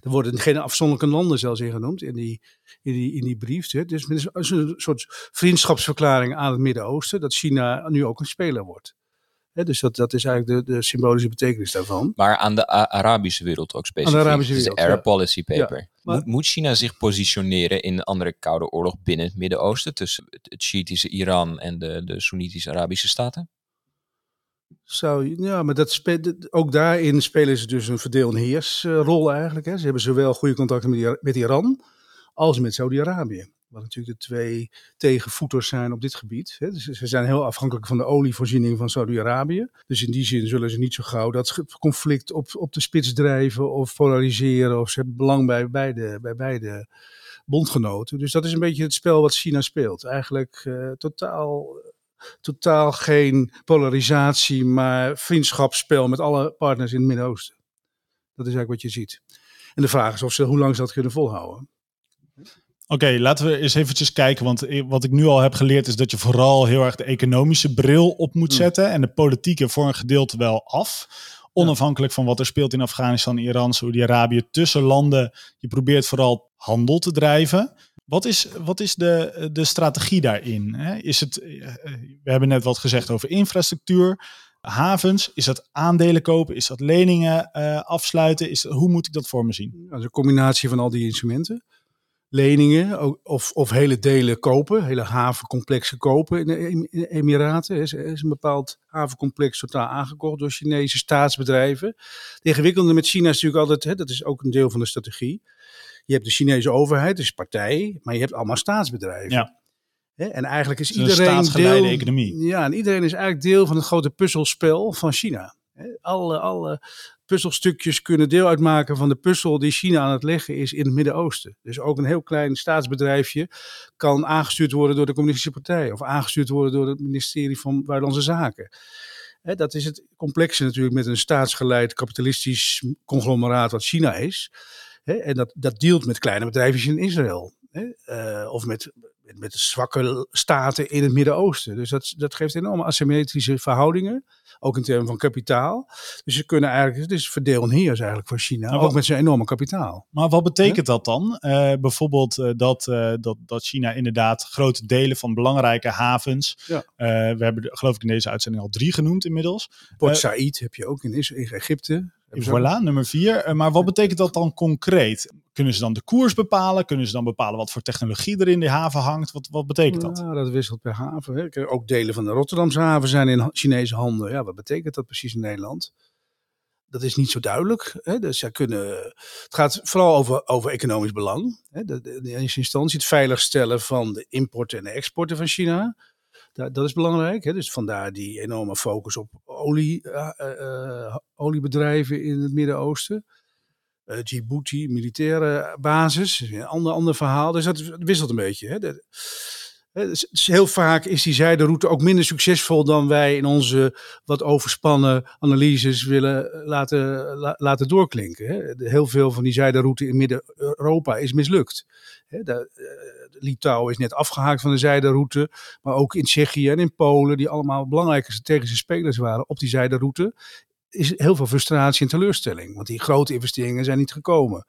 Er worden geen afzonderlijke landen zelfs in genoemd in die, in die, in die brief. Hè. Dus het is een soort vriendschapsverklaring aan het Midden-Oosten dat China nu ook een speler wordt. dus dat, dat is eigenlijk de, de symbolische betekenis daarvan. Maar aan de Arabische wereld ook specifiek. Aan de Arabische wereld, de Arab Policy Paper. moet, moet China zich positioneren in een andere koude oorlog binnen het Midden-Oosten tussen het Shiïtische Iran en de, de Soenitische Arabische staten? Ja, maar dat ook daarin spelen ze dus een verdeel- en heersrol eigenlijk. Hè. Ze hebben zowel goede contacten met, Iran als met Saudi-Arabië. Wat natuurlijk de twee tegenvoeters zijn op dit gebied. Hè. Dus ze zijn heel afhankelijk van de olievoorziening van Saudi-Arabië. Dus in die zin zullen ze niet zo gauw dat conflict op, op de spits drijven of polariseren. Of ze hebben belang bij beide, bij beide bondgenoten. Dus dat is een beetje het spel wat China speelt. Eigenlijk uh, totaal totaal geen polarisatie, maar vriendschapsspel met alle partners in het Midden-Oosten. Dat is eigenlijk wat je ziet. En de vraag is of ze, hoe lang ze dat kunnen volhouden. Oké, laten we eens eventjes kijken. Want wat ik nu al heb geleerd is dat je vooral heel erg de economische bril op moet hmm. zetten. En de politieke voor een gedeelte wel af. Onafhankelijk van wat er speelt in Afghanistan, Iran, Saudi-Arabië. Tussen landen. Je probeert vooral handel te drijven. Wat is, wat is de, de strategie daarin? Is het, eh, we hebben net wat gezegd over infrastructuur, havens. Is dat aandelen kopen? Is dat leningen uh, afsluiten? Is, hoe moet ik dat voor me zien? Dat een combinatie van al die instrumenten. Leningen of, of hele delen kopen, hele havencomplexen kopen in de Emiraten. Er is, een bepaald havencomplex totaal aangekocht door Chinese staatsbedrijven. De ingewikkelde met China is natuurlijk altijd, hè, dat is ook een deel van de strategie je hebt de Chinese overheid, dus partij, maar je hebt allemaal staatsbedrijven. Ja. En eigenlijk is iedereen deel, economie. Ja, en iedereen is eigenlijk deel van het grote puzzelspel van China. Alle, alle puzzelstukjes kunnen deel uitmaken van de puzzel die China aan het leggen is in het Midden-Oosten. Dus ook een heel klein staatsbedrijfje kan aangestuurd worden door de Communistische Partij of aangestuurd worden door het ministerie van Buitenlandse Zaken. dat is het complexe natuurlijk met een staatsgeleid kapitalistisch conglomeraat wat China is. En dat, dat dealt met kleine bedrijfjes in Israël. Uh, of met met de zwakke staten in het Midden-Oosten. Dus dat, dat geeft enorme asymmetrische verhoudingen, ook in termen van kapitaal. Dus ze kunnen eigenlijk, het is verdeel en heers eigenlijk voor China, ook met zijn enorme kapitaal. Maar wat betekent dat dan? Uh, bijvoorbeeld uh, dat, uh, dat, dat China inderdaad grote delen van belangrijke havens, ja. we hebben geloof ik in deze uitzending al drie genoemd inmiddels. Port Said heb je ook in Egypte. Voilà, nummer vier. maar wat betekent dat dan concreet? Kunnen ze dan de koers bepalen? Kunnen ze dan bepalen wat voor technologie er in de haven hangt? Wat, wat betekent dat? Ja, dat wisselt per haven. Hè. Ook delen van de Rotterdamse haven zijn in Chinese handen. Ja, wat betekent dat precies in Nederland? Dat is niet zo duidelijk. Hè. Dus zij kunnen, het gaat vooral over, over economisch belang. Hè. De, de, in eerste instantie het veiligstellen van de importen en de exporten van China. Dat, dat is belangrijk. Hè. Dus vandaar die enorme focus op olie, uh, uh, oliebedrijven in het Midden-Oosten Djibouti, militaire basis. Een ander, ander verhaal. Dus dat wisselt een beetje. Hè. Heel vaak is die zijderoute ook minder succesvol dan wij in onze wat overspannen analyses willen laten, laten doorklinken. Heel veel van die zijderoute in Midden-Europa is mislukt. Uh, Litouwen is net afgehaakt van de zijderoute, maar ook in Tsjechië en in Polen, die allemaal belangrijke strategische spelers waren op die zijderoute, is heel veel frustratie en teleurstelling. Want die grote investeringen zijn niet gekomen.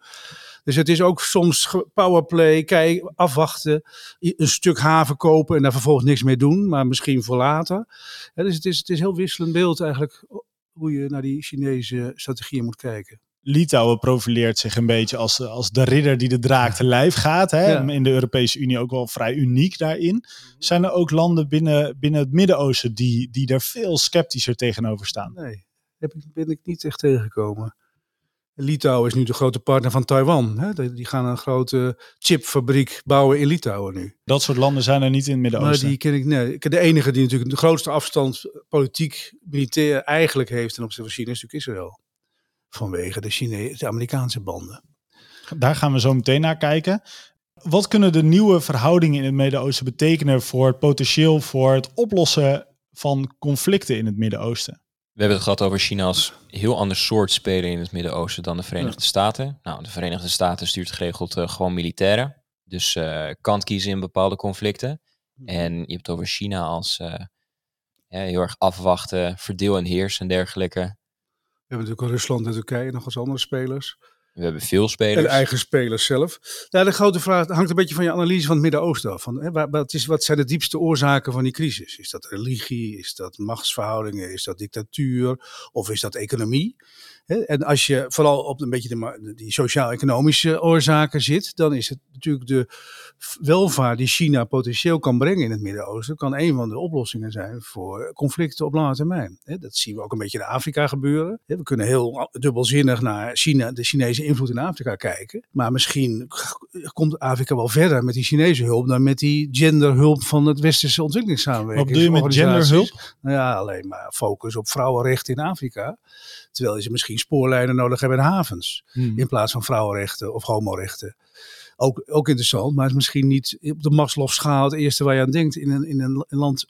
Dus het is ook soms powerplay, kijk, afwachten, een stuk haven kopen en daar vervolgens niks mee doen, maar misschien voor later. dus het is, het is heel wisselend beeld eigenlijk hoe je naar die Chinese strategieën moet kijken. Litouwen profileert zich een beetje als, als de ridder die de draak te lijf gaat. Hè? In de Europese Unie ook wel vrij uniek daarin. Zijn er ook landen binnen, binnen het Midden-Oosten die, die er veel sceptischer tegenover staan? Nee, ik, ben ik niet echt tegengekomen. Litouwen is nu de grote partner van Taiwan. Hè? Die gaan een grote chipfabriek bouwen in Litouwen nu. Dat soort landen zijn er niet in het Midden-Oosten. Maar die ken ik, nee. De enige die natuurlijk de grootste afstand politiek, militair eigenlijk heeft ten opzichte van China is natuurlijk Israël. Vanwege de, Chine de Amerikaanse banden. Daar gaan we zo meteen naar kijken. Wat kunnen de nieuwe verhoudingen in het Midden-Oosten betekenen voor het potentieel voor het oplossen van conflicten in het Midden-Oosten? We hebben het gehad over China als heel ander soort speler in het Midden-Oosten dan de Verenigde Staten. Nou, de Verenigde Staten stuurt geregeld uh, gewoon militairen. Dus uh, kan kiezen in bepaalde conflicten. Mhm. En je hebt het over China als uh, ja, heel erg afwachten, verdeel en heers en dergelijke. We hebben natuurlijk ook Rusland en Turkije nog als andere spelers. We hebben veel spelers. En eigen spelers zelf. Ja, de grote vraag hangt een beetje van je analyse van het Midden-Oosten af. Van, hè, wat, is, wat zijn de diepste oorzaken van die crisis? Is dat religie? Is dat machtsverhoudingen? Is dat dictatuur? Of is dat economie? En als je vooral op een beetje de, die sociaal-economische oorzaken zit, dan is het natuurlijk de welvaart die China potentieel kan brengen in het Midden-Oosten, kan een van de oplossingen zijn voor conflicten op lange termijn. Dat zien we ook een beetje in Afrika gebeuren. We kunnen heel dubbelzinnig naar China, de Chinese invloed in Afrika kijken. Maar misschien komt Afrika wel verder met die Chinese hulp dan met die genderhulp van het westerse ontwikkelingssamenwerking. Wat doe je met genderhulp? Nou ja, alleen maar focus op vrouwenrechten in Afrika. Terwijl ze misschien spoorlijnen nodig hebben in havens. Hmm. In plaats van vrouwenrechten of homorechten. Ook, ook interessant, maar is misschien niet op de Maslow-schaal het eerste waar je aan denkt in een, in een land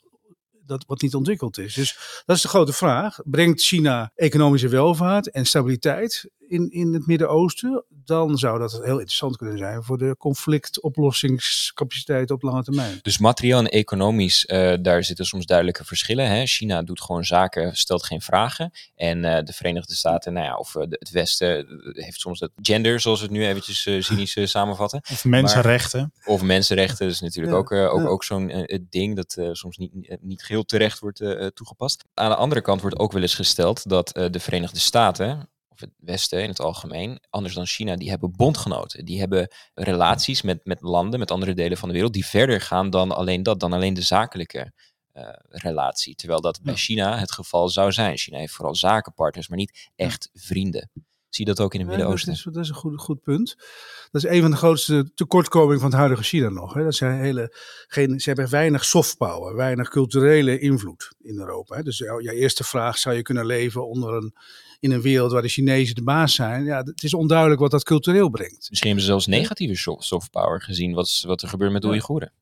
dat wat niet ontwikkeld is. Dus dat is de grote vraag. Brengt China economische welvaart en stabiliteit in, in het Midden-Oosten? Dan zou dat heel interessant kunnen zijn voor de conflictoplossingscapaciteit op lange termijn. Dus materieel en economisch, uh, daar zitten soms duidelijke verschillen. Hè? China doet gewoon zaken, stelt geen vragen. En uh, de Verenigde Staten, nou ja, of uh, het Westen heeft soms dat gender, zoals we het nu eventjes cynisch samenvatten. Of mensenrechten. Maar, of mensenrechten, dat is natuurlijk ja, ook, ook, ja. ook zo'n ding dat soms niet, niet geheel terecht wordt toegepast. Aan de andere kant wordt ook wel eens gesteld dat de Verenigde Staten het Westen in het algemeen, anders dan China, die hebben bondgenoten. Die hebben relaties met, met landen, met andere delen van de wereld, die verder gaan dan alleen dat, dan alleen de zakelijke uh, relatie. Terwijl dat bij China het geval zou zijn. China heeft vooral zakenpartners, maar niet echt vrienden. Zie je dat ook in het Ja, Midden-Oosten? Dat is, dat is een goed, goed punt. Dat is een van de grootste tekortkomingen van het huidige China nog. Hè. Dat zijn hele, geen, ze hebben weinig soft power, weinig culturele invloed in Europa. Hè. Dus jouw, jouw eerste vraag, zou je kunnen leven onder een, in een wereld waar de Chinezen de baas zijn? Ja, het is onduidelijk wat dat cultureel brengt. Misschien hebben ze zelfs negatieve soft, power gezien wat, wat er gebeurt met de Ja. Oeigoeren.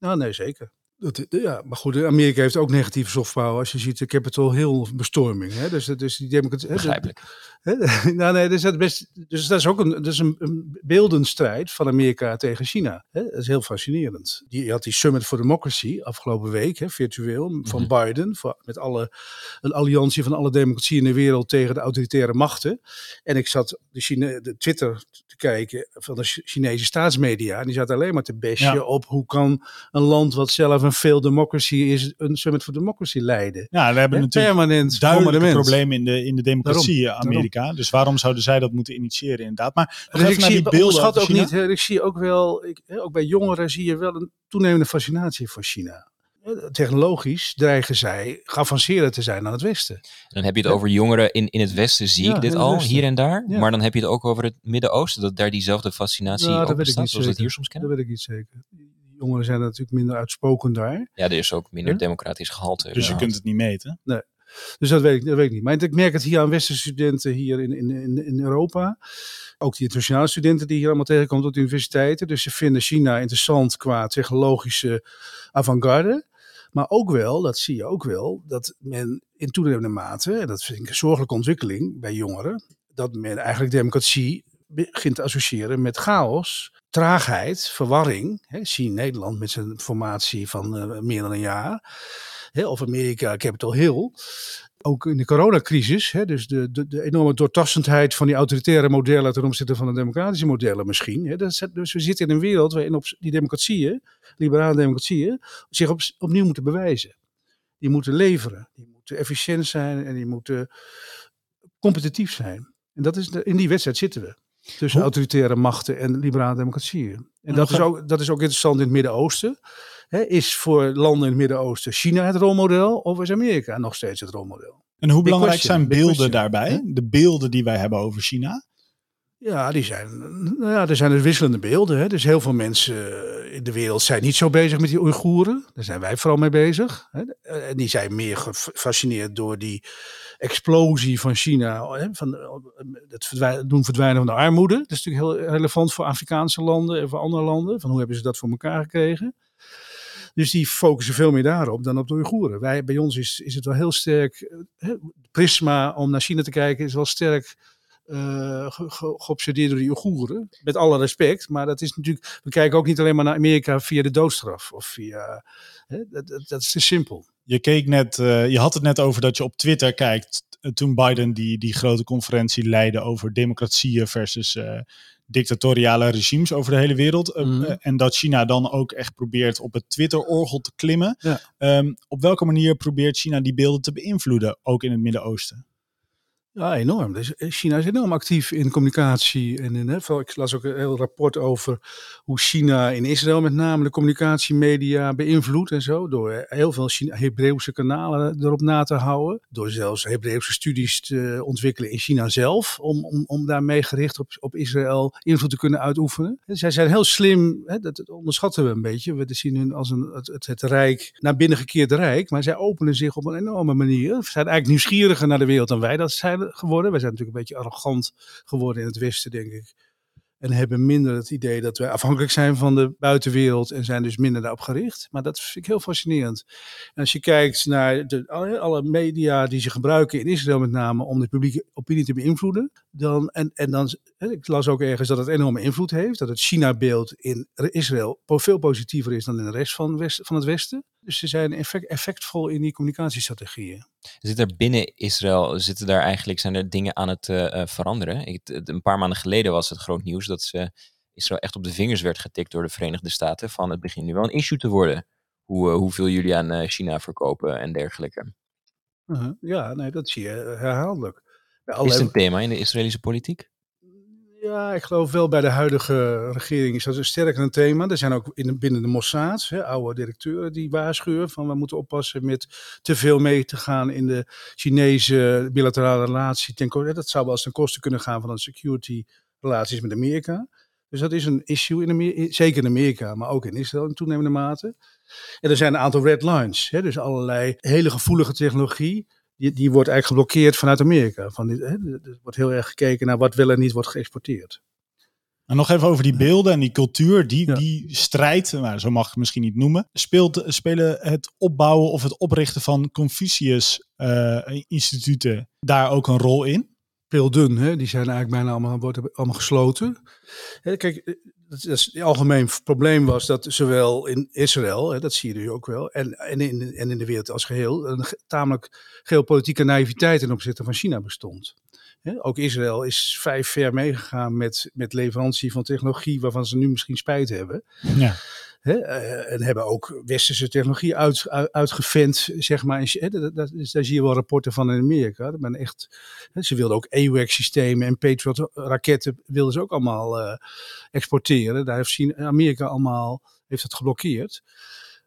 Nou, nee, zeker. Dat, ja, maar goed, Amerika heeft ook negatieve soft power. Als je ziet de Capitol Hill bestorming. Hè. Dus, dus die democratie. Begrijpelijk. Hè? nou, nee, dus dat, is best, dus dat is ook een, dat is een, een beeldenstrijd van Amerika tegen China. Hè? Dat is heel fascinerend. Die, je had die Summit for Democracy afgelopen week, hè, virtueel, van Mhm. Biden. voor- met alle, een alliantie van alle democratieën in de wereld tegen de autoritaire machten. En ik zat de, Chine, de Twitter te kijken van de Ch- Chinese staatsmedia. En die zat alleen maar te Ja. op hoe kan een land wat zelf een failed democracy is, een Summit for Democracy leiden. Ja, we hebben natuurlijk Permanent problemen in de, in de democratie Daarom, Amerika. Dus waarom zouden zij dat moeten initiëren inderdaad? Maar Dus ik naar zie, die beelden over ook niet, ik zie ook wel, ik, hè, ook bij jongeren zie je wel een toenemende fascinatie voor China. Eh, Technologisch dreigen zij geavanceerder te zijn dan het Westen. Dan heb je het over jongeren in, in het Westen, zie Ja, ik dit al, Westen. hier en daar. Ja. Maar dan heb je het ook over het Midden-Oosten, dat daar diezelfde fascinatie Nou, dat bestaat, niet zoals we het hier soms Dat kennen. weet ik niet zeker. Jongeren zijn natuurlijk minder uitspoken daar. Ja, er is ook minder Ja. democratisch gehalte. Dus je kunt het niet meten. Dus dat weet ik, dat weet ik niet. Maar ik merk het hier aan westerse studenten hier in, in, in, in Europa. Ook die internationale studenten die hier allemaal tegenkomen op de universiteiten. Dus ze vinden China interessant qua technologische avant-garde. Maar ook wel, dat zie je ook wel, dat men in toenemende mate, en dat vind ik een zorgelijke ontwikkeling bij jongeren, dat men eigenlijk democratie begint te associëren met chaos, traagheid, verwarring. Hè, zie Nederland met zijn formatie van eh, meer dan een jaar. Hè, of Amerika, Capitol Hill. Ook in de coronacrisis, dus de, de, de enorme doortastendheid van die autoritaire modellen ten opzichte van de democratische modellen misschien. Dat dus we zitten in een wereld waarin op die democratieën, liberale democratieën, zich op, opnieuw moeten bewijzen. Die moeten leveren, die moeten efficiënt zijn en die moeten competitief zijn. En dat is in die wedstrijd zitten we. Tussen Hoe- autoritaire machten en liberale democratieën. En nog dat is, ook, dat is ook interessant in het Midden-Oosten. Is voor landen in het Midden-Oosten China het rolmodel of is Amerika nog steeds het rolmodel? En hoe belangrijk question, zijn beelden daarbij? De beelden die wij hebben over China. Ja, die zijn, nou ja, er zijn dus wisselende beelden. Hè. Dus heel veel mensen in de wereld zijn niet zo bezig met die Oeigoeren. Daar zijn wij vooral mee bezig. Hè. En die zijn meer gefascineerd door die explosie van China. Van het verdwij- doen verdwijnen van de armoede. Dat is natuurlijk heel relevant voor Afrikaanse landen en voor andere landen. Van hoe hebben ze dat voor elkaar gekregen? Dus die focussen veel meer daarop dan op de Oeigoeren. Wij, bij ons is, is het wel heel sterk. Hè, prisma om naar China te kijken is wel sterk ge- geobsedeerd door die Oeigoeren. Met alle respect. Maar dat is natuurlijk. We kijken ook niet alleen maar naar Amerika via de doodstraf. Of via. Hè, dat, dat is te simpel. Je keek net, eh, je had het net over dat je op Twitter kijkt. eh, Toen Biden die, die grote conferentie leidde over democratieën versus eh, dictatoriale regimes over de hele wereld. Mhm. en dat China dan ook echt probeert op het Twitter-orgel te klimmen. Ja. Ehm, op welke manier probeert China die beelden te beïnvloeden, ook in het Midden-Oosten? Ja, enorm. Dus eh, China is enorm actief in communicatie. En in, hè, ik las ook een heel rapport over hoe China in Israël met name de communicatiemedia beïnvloedt en zo. Door eh, heel veel Hebreeuwse kanalen erop na te houden. Door zelfs Hebreeuwse studies te ontwikkelen in China zelf. Om, om, om daarmee gericht op, op Israël invloed te kunnen uitoefenen. En zij zijn heel slim, hè, dat, onderschatten we een beetje. We zien hun als een, het, het, het rijk, naar binnen gekeerd rijk. Maar zij openen zich op een enorme manier. Ze zijn eigenlijk nieuwsgieriger naar de wereld dan wij dat zijn geworden. Wij zijn natuurlijk een beetje arrogant geworden in het Westen, denk ik. En hebben minder het idee dat wij afhankelijk zijn van de buitenwereld en zijn dus minder daarop gericht. Maar dat vind ik heel fascinerend. En als je kijkt naar de, alle, media die ze gebruiken in Israël met name om de publieke opinie te beïnvloeden. Dan, en, en dan, ik las ook ergens dat het enorme invloed heeft. Dat het China-beeld in Israël veel positiever is dan in de rest van, West, van het Westen. Dus ze zijn effect, effectvol in die communicatiestrategieën. Zit er binnen Israël, zitten daar eigenlijk, zijn er dingen aan het eh, eh, veranderen? Ik, het- een paar maanden geleden was het groot nieuws dat ze, Israël echt op de vingers werd getikt door de Verenigde Staten. Van het begint nu wel een issue te worden. Hoe, eh, hoeveel jullie aan China verkopen en dergelijke. Uh-huh. Ja, nee, dat zie je herhaaldelijk. Is het een thema in de Israëlische politiek? Ja, ik geloof wel bij de huidige regering is dat een sterker een thema. Er zijn ook in, binnen de Mossad hè, oude directeuren die waarschuwen van we moeten oppassen met te veel mee te gaan in de Chinese bilaterale relatie. Ten, dat zou wel eens ten koste kunnen gaan van de security relaties met Amerika. Dus dat is een issue in Amerika, zeker in Amerika, maar ook in Israël in toenemende mate. En er zijn een aantal red lines, hè, dus allerlei hele gevoelige technologie die, die wordt eigenlijk geblokkeerd vanuit Amerika. Van dit, hè, er wordt heel erg gekeken naar wat wel en niet wordt geëxporteerd. En nog even over die beelden en die cultuur, die, die strijd, maar zo mag ik het misschien niet noemen, speelt, spelen het opbouwen of het oprichten van Confucius-instituten eh, daar ook een rol in? Peelden, hè, die zijn eigenlijk bijna allemaal, worden allemaal gesloten. Hè, kijk, dat het algemeen probleem was dat zowel in Israël, hè, dat zie je nu ook wel, en, en, in, en in de wereld als geheel, een tamelijk geopolitieke naïviteit ten opzichte van China bestond. ook Israël is vijf ver meegegaan met, met leverantie van technologie waarvan ze nu misschien spijt hebben. Ja. Uh, en hebben ook westerse technologie uit, uitgevent, zeg maar. Daar zie je wel rapporten van in Amerika. Dat ben echt, ze wilden ook AWACS-systemen en Patriot-raketten wilden ze ook allemaal uh, exporteren. Daar heeft Amerika allemaal heeft het geblokkeerd.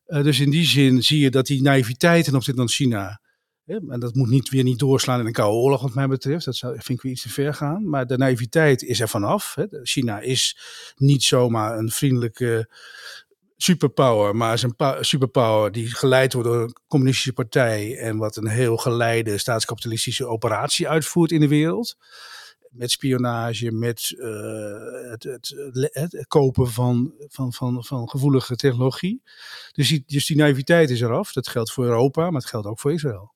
Uh, dus in die zin zie je dat die naïviteit ten opzichte van China... en dat moet niet, weer niet doorslaan in een koude oorlog, wat mij betreft. Dat zou, vind ik weer iets te ver gaan. Maar de naïviteit is er vanaf. China is niet zomaar een vriendelijke superpower, maar is een superpower die geleid wordt door een communistische partij en wat een heel geleide staatskapitalistische operatie uitvoert in de wereld. Met spionage, met uh, het, het, het, kopen van, van, van, van gevoelige technologie. Dus die, dus die naïviteit is eraf. Dat geldt voor Europa, maar het geldt ook voor Israël.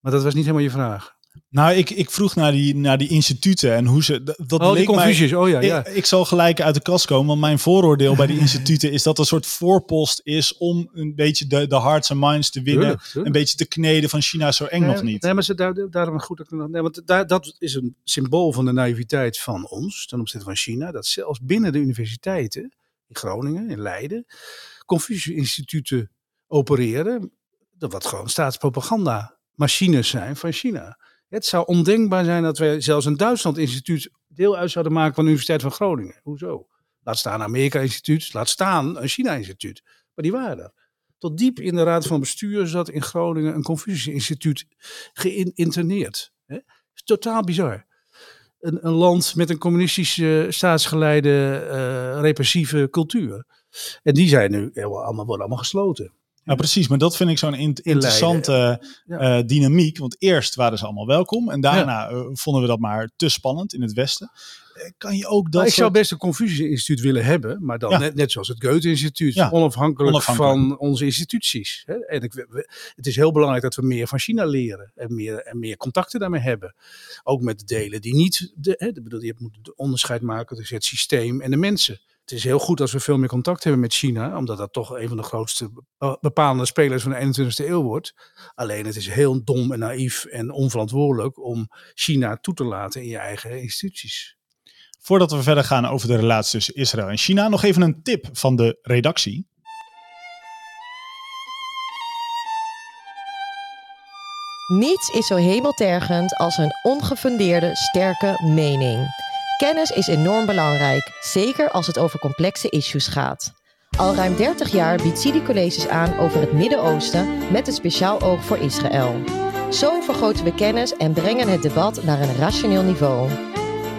Maar dat was niet helemaal je vraag. Nou, ik, ik vroeg naar die, naar die instituten en hoe ze. Dat oh, die Mij, oh ja, ja. Ik, ik, zal gelijk uit de kast komen, want mijn vooroordeel bij die instituten is dat een soort voorpost is om een beetje de, de hearts en minds te winnen. Een beetje te kneden van China zo eng nog niet. Nee, maar ze, daar, daarom goed. Nee, want daar, dat is een symbool van de naïviteit van ons ten opzichte van China. Dat zelfs binnen de universiteiten in Groningen, in Leiden, Confucius-instituten opereren. Dat wat gewoon staatspropaganda machines zijn van China. Het zou ondenkbaar zijn dat we zelfs een Duitsland-instituut deel uit zouden maken van de Universiteit van Groningen. Hoezo? Laat staan een Amerika-instituut, laat staan een China-instituut. Maar die waren er. Tot diep in de Raad van Bestuur zat in Groningen een Confucius-instituut geïnterneerd. Totaal bizar. Een, een, land met een communistische, staatsgeleide, uh, repressieve cultuur. En die zijn nu allemaal, worden allemaal gesloten. Ja, precies. Maar dat vind ik zo'n interessante uh, dynamiek. Want eerst waren ze allemaal welkom. En daarna eh, vonden we dat maar te spannend in het Westen. Eh, kan je ook dat. ik zou best een Confucius-instituut willen hebben. Maar dan net, net zoals het Goethe-instituut. Onafhankelijk, van onze instituties. Hè? En ik, het is heel belangrijk dat we meer van China leren. En meer, en meer contacten daarmee hebben. Ook met de delen die niet. De, hè, bedoel, je moet het onderscheid maken tussen het systeem en de mensen het is heel goed als we veel meer contact hebben met China, omdat dat toch een van de grootste bepalende spelers van de 21ste eeuw wordt. Alleen het is heel dom en naïef en onverantwoordelijk om China toe te laten in je eigen instituties. Voordat we verder gaan over de relatie tussen Israël en China, nog even een tip van de redactie. Niets is zo hemeltergend als een ongefundeerde, sterke mening. Kennis is enorm belangrijk, zeker als het over complexe issues gaat. Al ruim 30 jaar biedt Sidi colleges aan over het Midden-Oosten met een speciaal oog voor Israël. Zo vergroten we kennis en brengen het debat naar een rationeel niveau.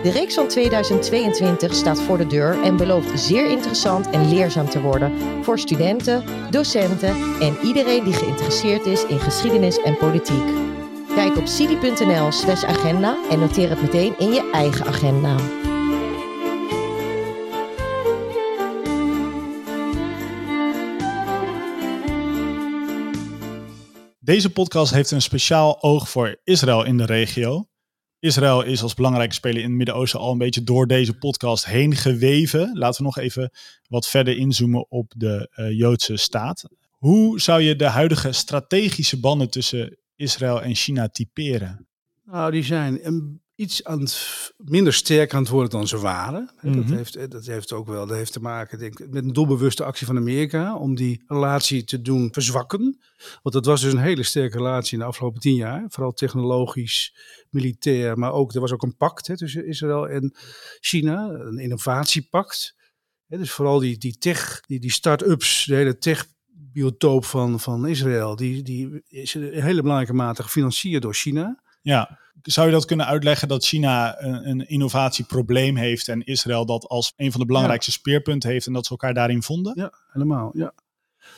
De reeks van 2022 staat voor de deur en belooft zeer interessant en leerzaam te worden voor studenten, docenten en iedereen die geïnteresseerd is in geschiedenis en politiek. Kijk op cidi.nl slash agenda en noteer het meteen in je eigen agenda. Deze podcast heeft een speciaal oog voor Israël in de regio. Israël is als belangrijke speler in het Midden-Oosten al een beetje door deze podcast heen geweven. Laten we nog even wat verder inzoomen op de uh, Joodse staat. Hoe zou je de huidige strategische banden tussen Israël en China typeren? Nou, die zijn iets aan het, minder sterk aan het worden dan ze waren. Mhm. dat, heeft, dat heeft ook wel dat heeft te maken denk ik, met een doelbewuste actie van Amerika om die relatie te doen verzwakken. Want dat was dus een hele sterke relatie in de afgelopen tien jaar. Vooral technologisch, militair, maar ook er was ook een pact hè, tussen Israël en China, een innovatiepact. Dus vooral die, die tech, die, die start-ups, de hele tech biotoop van, van Israël, die, die is in hele belangrijke mate gefinancierd door China. Ja. Zou je dat kunnen uitleggen dat China een, een innovatieprobleem heeft en Israël dat als een van de belangrijkste speerpunten heeft en dat ze elkaar daarin vonden? Ja, helemaal. Ja.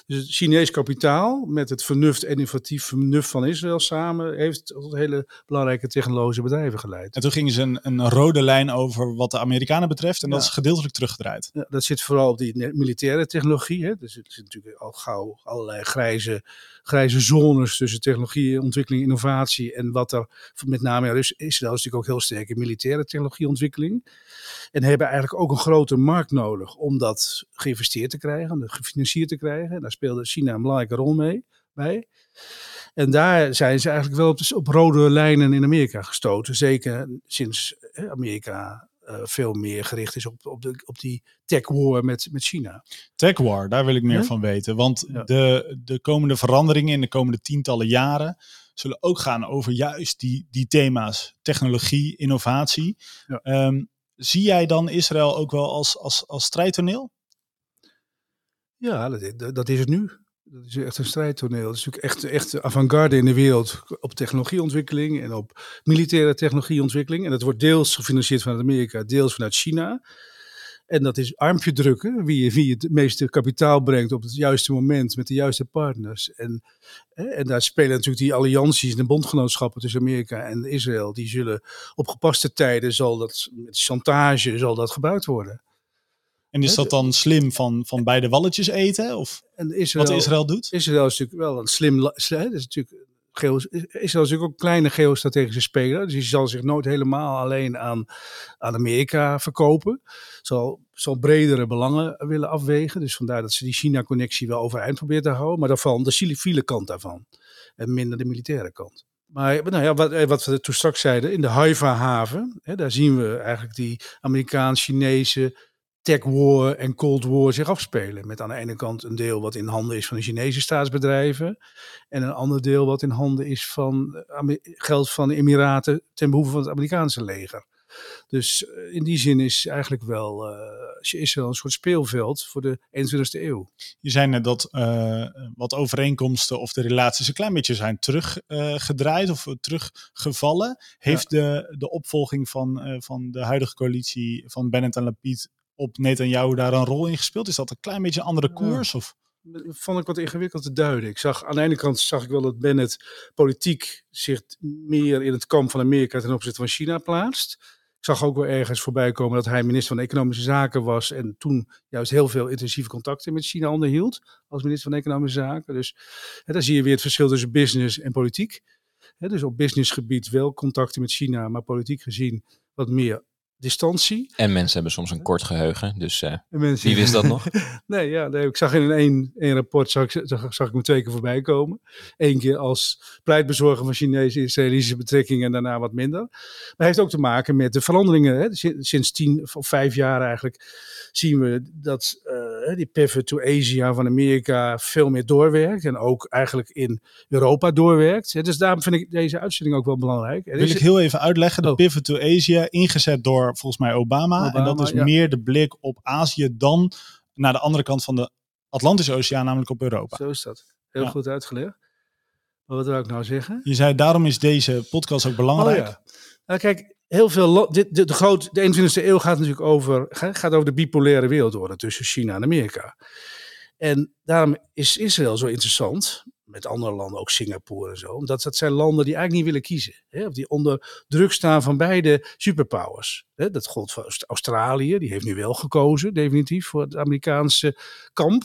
Dus het Chinees kapitaal met het vernuft en innovatief vernuft van Israël samen heeft tot hele belangrijke technologische bedrijven geleid. En toen gingen ze een, een rode lijn over wat de Amerikanen betreft en dat is gedeeltelijk teruggedraaid. Ja, dat zit vooral op die militaire technologie. Hè. Dus er zitten natuurlijk al gauw allerlei grijze, grijze zones tussen technologie, ontwikkeling, innovatie. En wat er met name in Rus- Israël is natuurlijk ook heel sterk in militaire technologieontwikkeling. En hebben eigenlijk ook een grote markt nodig om dat geïnvesteerd te krijgen, gefinancierd te krijgen. En daar speelde China een belangrijke rol mee bij. En daar zijn ze eigenlijk wel op, op rode lijnen in Amerika gestoten. Zeker sinds eh, Amerika eh, veel meer gericht is op, op, de, op die tech war met, met China. Tech war, daar wil ik meer van weten. Want Ja. de, de komende veranderingen in de komende tientallen jaren zullen ook gaan over juist die, die thema's. Technologie, innovatie. Ja. Ehm, zie jij dan Israël ook wel als, als, als strijdtoneel? Ja, dat is het nu. Dat is echt een strijdtoneel. Dat is natuurlijk echt, echt de avant-garde in de wereld op technologieontwikkeling en op militaire technologieontwikkeling. En dat wordt deels gefinancierd vanuit Amerika, deels vanuit China. En dat is armpje drukken, wie, wie het meeste kapitaal brengt op het juiste moment met de juiste partners. En, en daar spelen natuurlijk die allianties en bondgenootschappen tussen Amerika en Israël. Die zullen op gepaste tijden, zal dat, met chantage, zal dat gebruikt worden. En is dat dan slim van, van beide walletjes eten? Of Israël, wat Israël doet? Israël is natuurlijk wel een slim. dat is natuurlijk, geo, Israël is natuurlijk ook een kleine geostrategische speler. Dus die zal zich nooit helemaal alleen aan, aan Amerika verkopen. Zal, zal bredere belangen willen afwegen. Dus vandaar dat ze die China-connectie wel overeind proberen te houden. Maar daarvan de civiele kant daarvan. En minder de militaire kant. Maar nou ja, wat, eh, wat we toen straks zeiden, in de Haifa-haven, daar zien we eigenlijk die Amerikaans-Chinese tech war en cold war zich afspelen. Met aan de ene kant een deel wat in handen is van de Chinese staatsbedrijven. En een ander deel wat in handen is van eh, geld van de Emiraten ten behoeve van het Amerikaanse leger. Dus eh, in die zin is eigenlijk wel eh, Israël een soort speelveld voor de 21ste eeuw. Je zei net dat wat overeenkomsten of de relaties een klein beetje zijn teruggedraaid of teruggevallen. Heeft de, de opvolging van, van de huidige coalitie van Bennett en Lapid op Netanyahu daar een rol in gespeeld? Is dat een klein beetje een andere koers? Of? Dat vond ik wat ingewikkeld te duiden. Ik zag aan de ene kant zag ik wel dat Bennett politiek zich meer in het kamp van Amerika ten opzichte van China plaatst. Ik zag ook wel ergens voorbij komen dat hij minister van Economische Zaken was en toen juist heel veel intensieve contacten met China onderhield als minister van Economische Zaken. Dus hè, daar zie je weer het verschil tussen business en politiek. Hè, dus op businessgebied wel contacten met China, maar politiek gezien wat meer distantie. En mensen hebben soms een kort geheugen, dus eh, mensen, wie wist dat nog? Nee, ja, nee, ik zag in een één, één rapport zag, ik- zag, zag ik me twee keer voorbij komen. Eén keer als pleitbezorger van Chinese-Israëlische betrekkingen en daarna wat minder. Maar het heeft ook te maken met de veranderingen. Hè. Sinds sinds tien of vijf jaar eigenlijk zien we dat eh, die pivot to Asia van Amerika veel meer doorwerkt. En ook eigenlijk in Europa doorwerkt. Dus daarom vind ik deze uitzending ook wel belangrijk. En Wil ik heel even uitleggen. De Oh. pivot to Asia, ingezet door volgens mij Obama. en dat is ja. meer de blik op Azië dan naar de andere kant van de Atlantische Oceaan, namelijk op Europa. Zo is dat. Heel Ja. goed uitgelegd. Maar wat wil ik nou zeggen? Je zei, daarom is deze podcast ook belangrijk. Oh ja. Nou, kijk, heel veel. Dit, de, de, groot, de 21e eeuw gaat natuurlijk over, ga- gaat over de bipolaire wereldorde tussen China en Amerika. En daarom is Israël zo interessant, met andere landen, ook Singapore en zo, omdat dat zijn landen die eigenlijk niet willen kiezen. Hè, of die onder druk staan van beide superpowers. Hè, dat gold voor Aust- Australië, die heeft nu wel gekozen, definitief, voor het Amerikaanse kamp.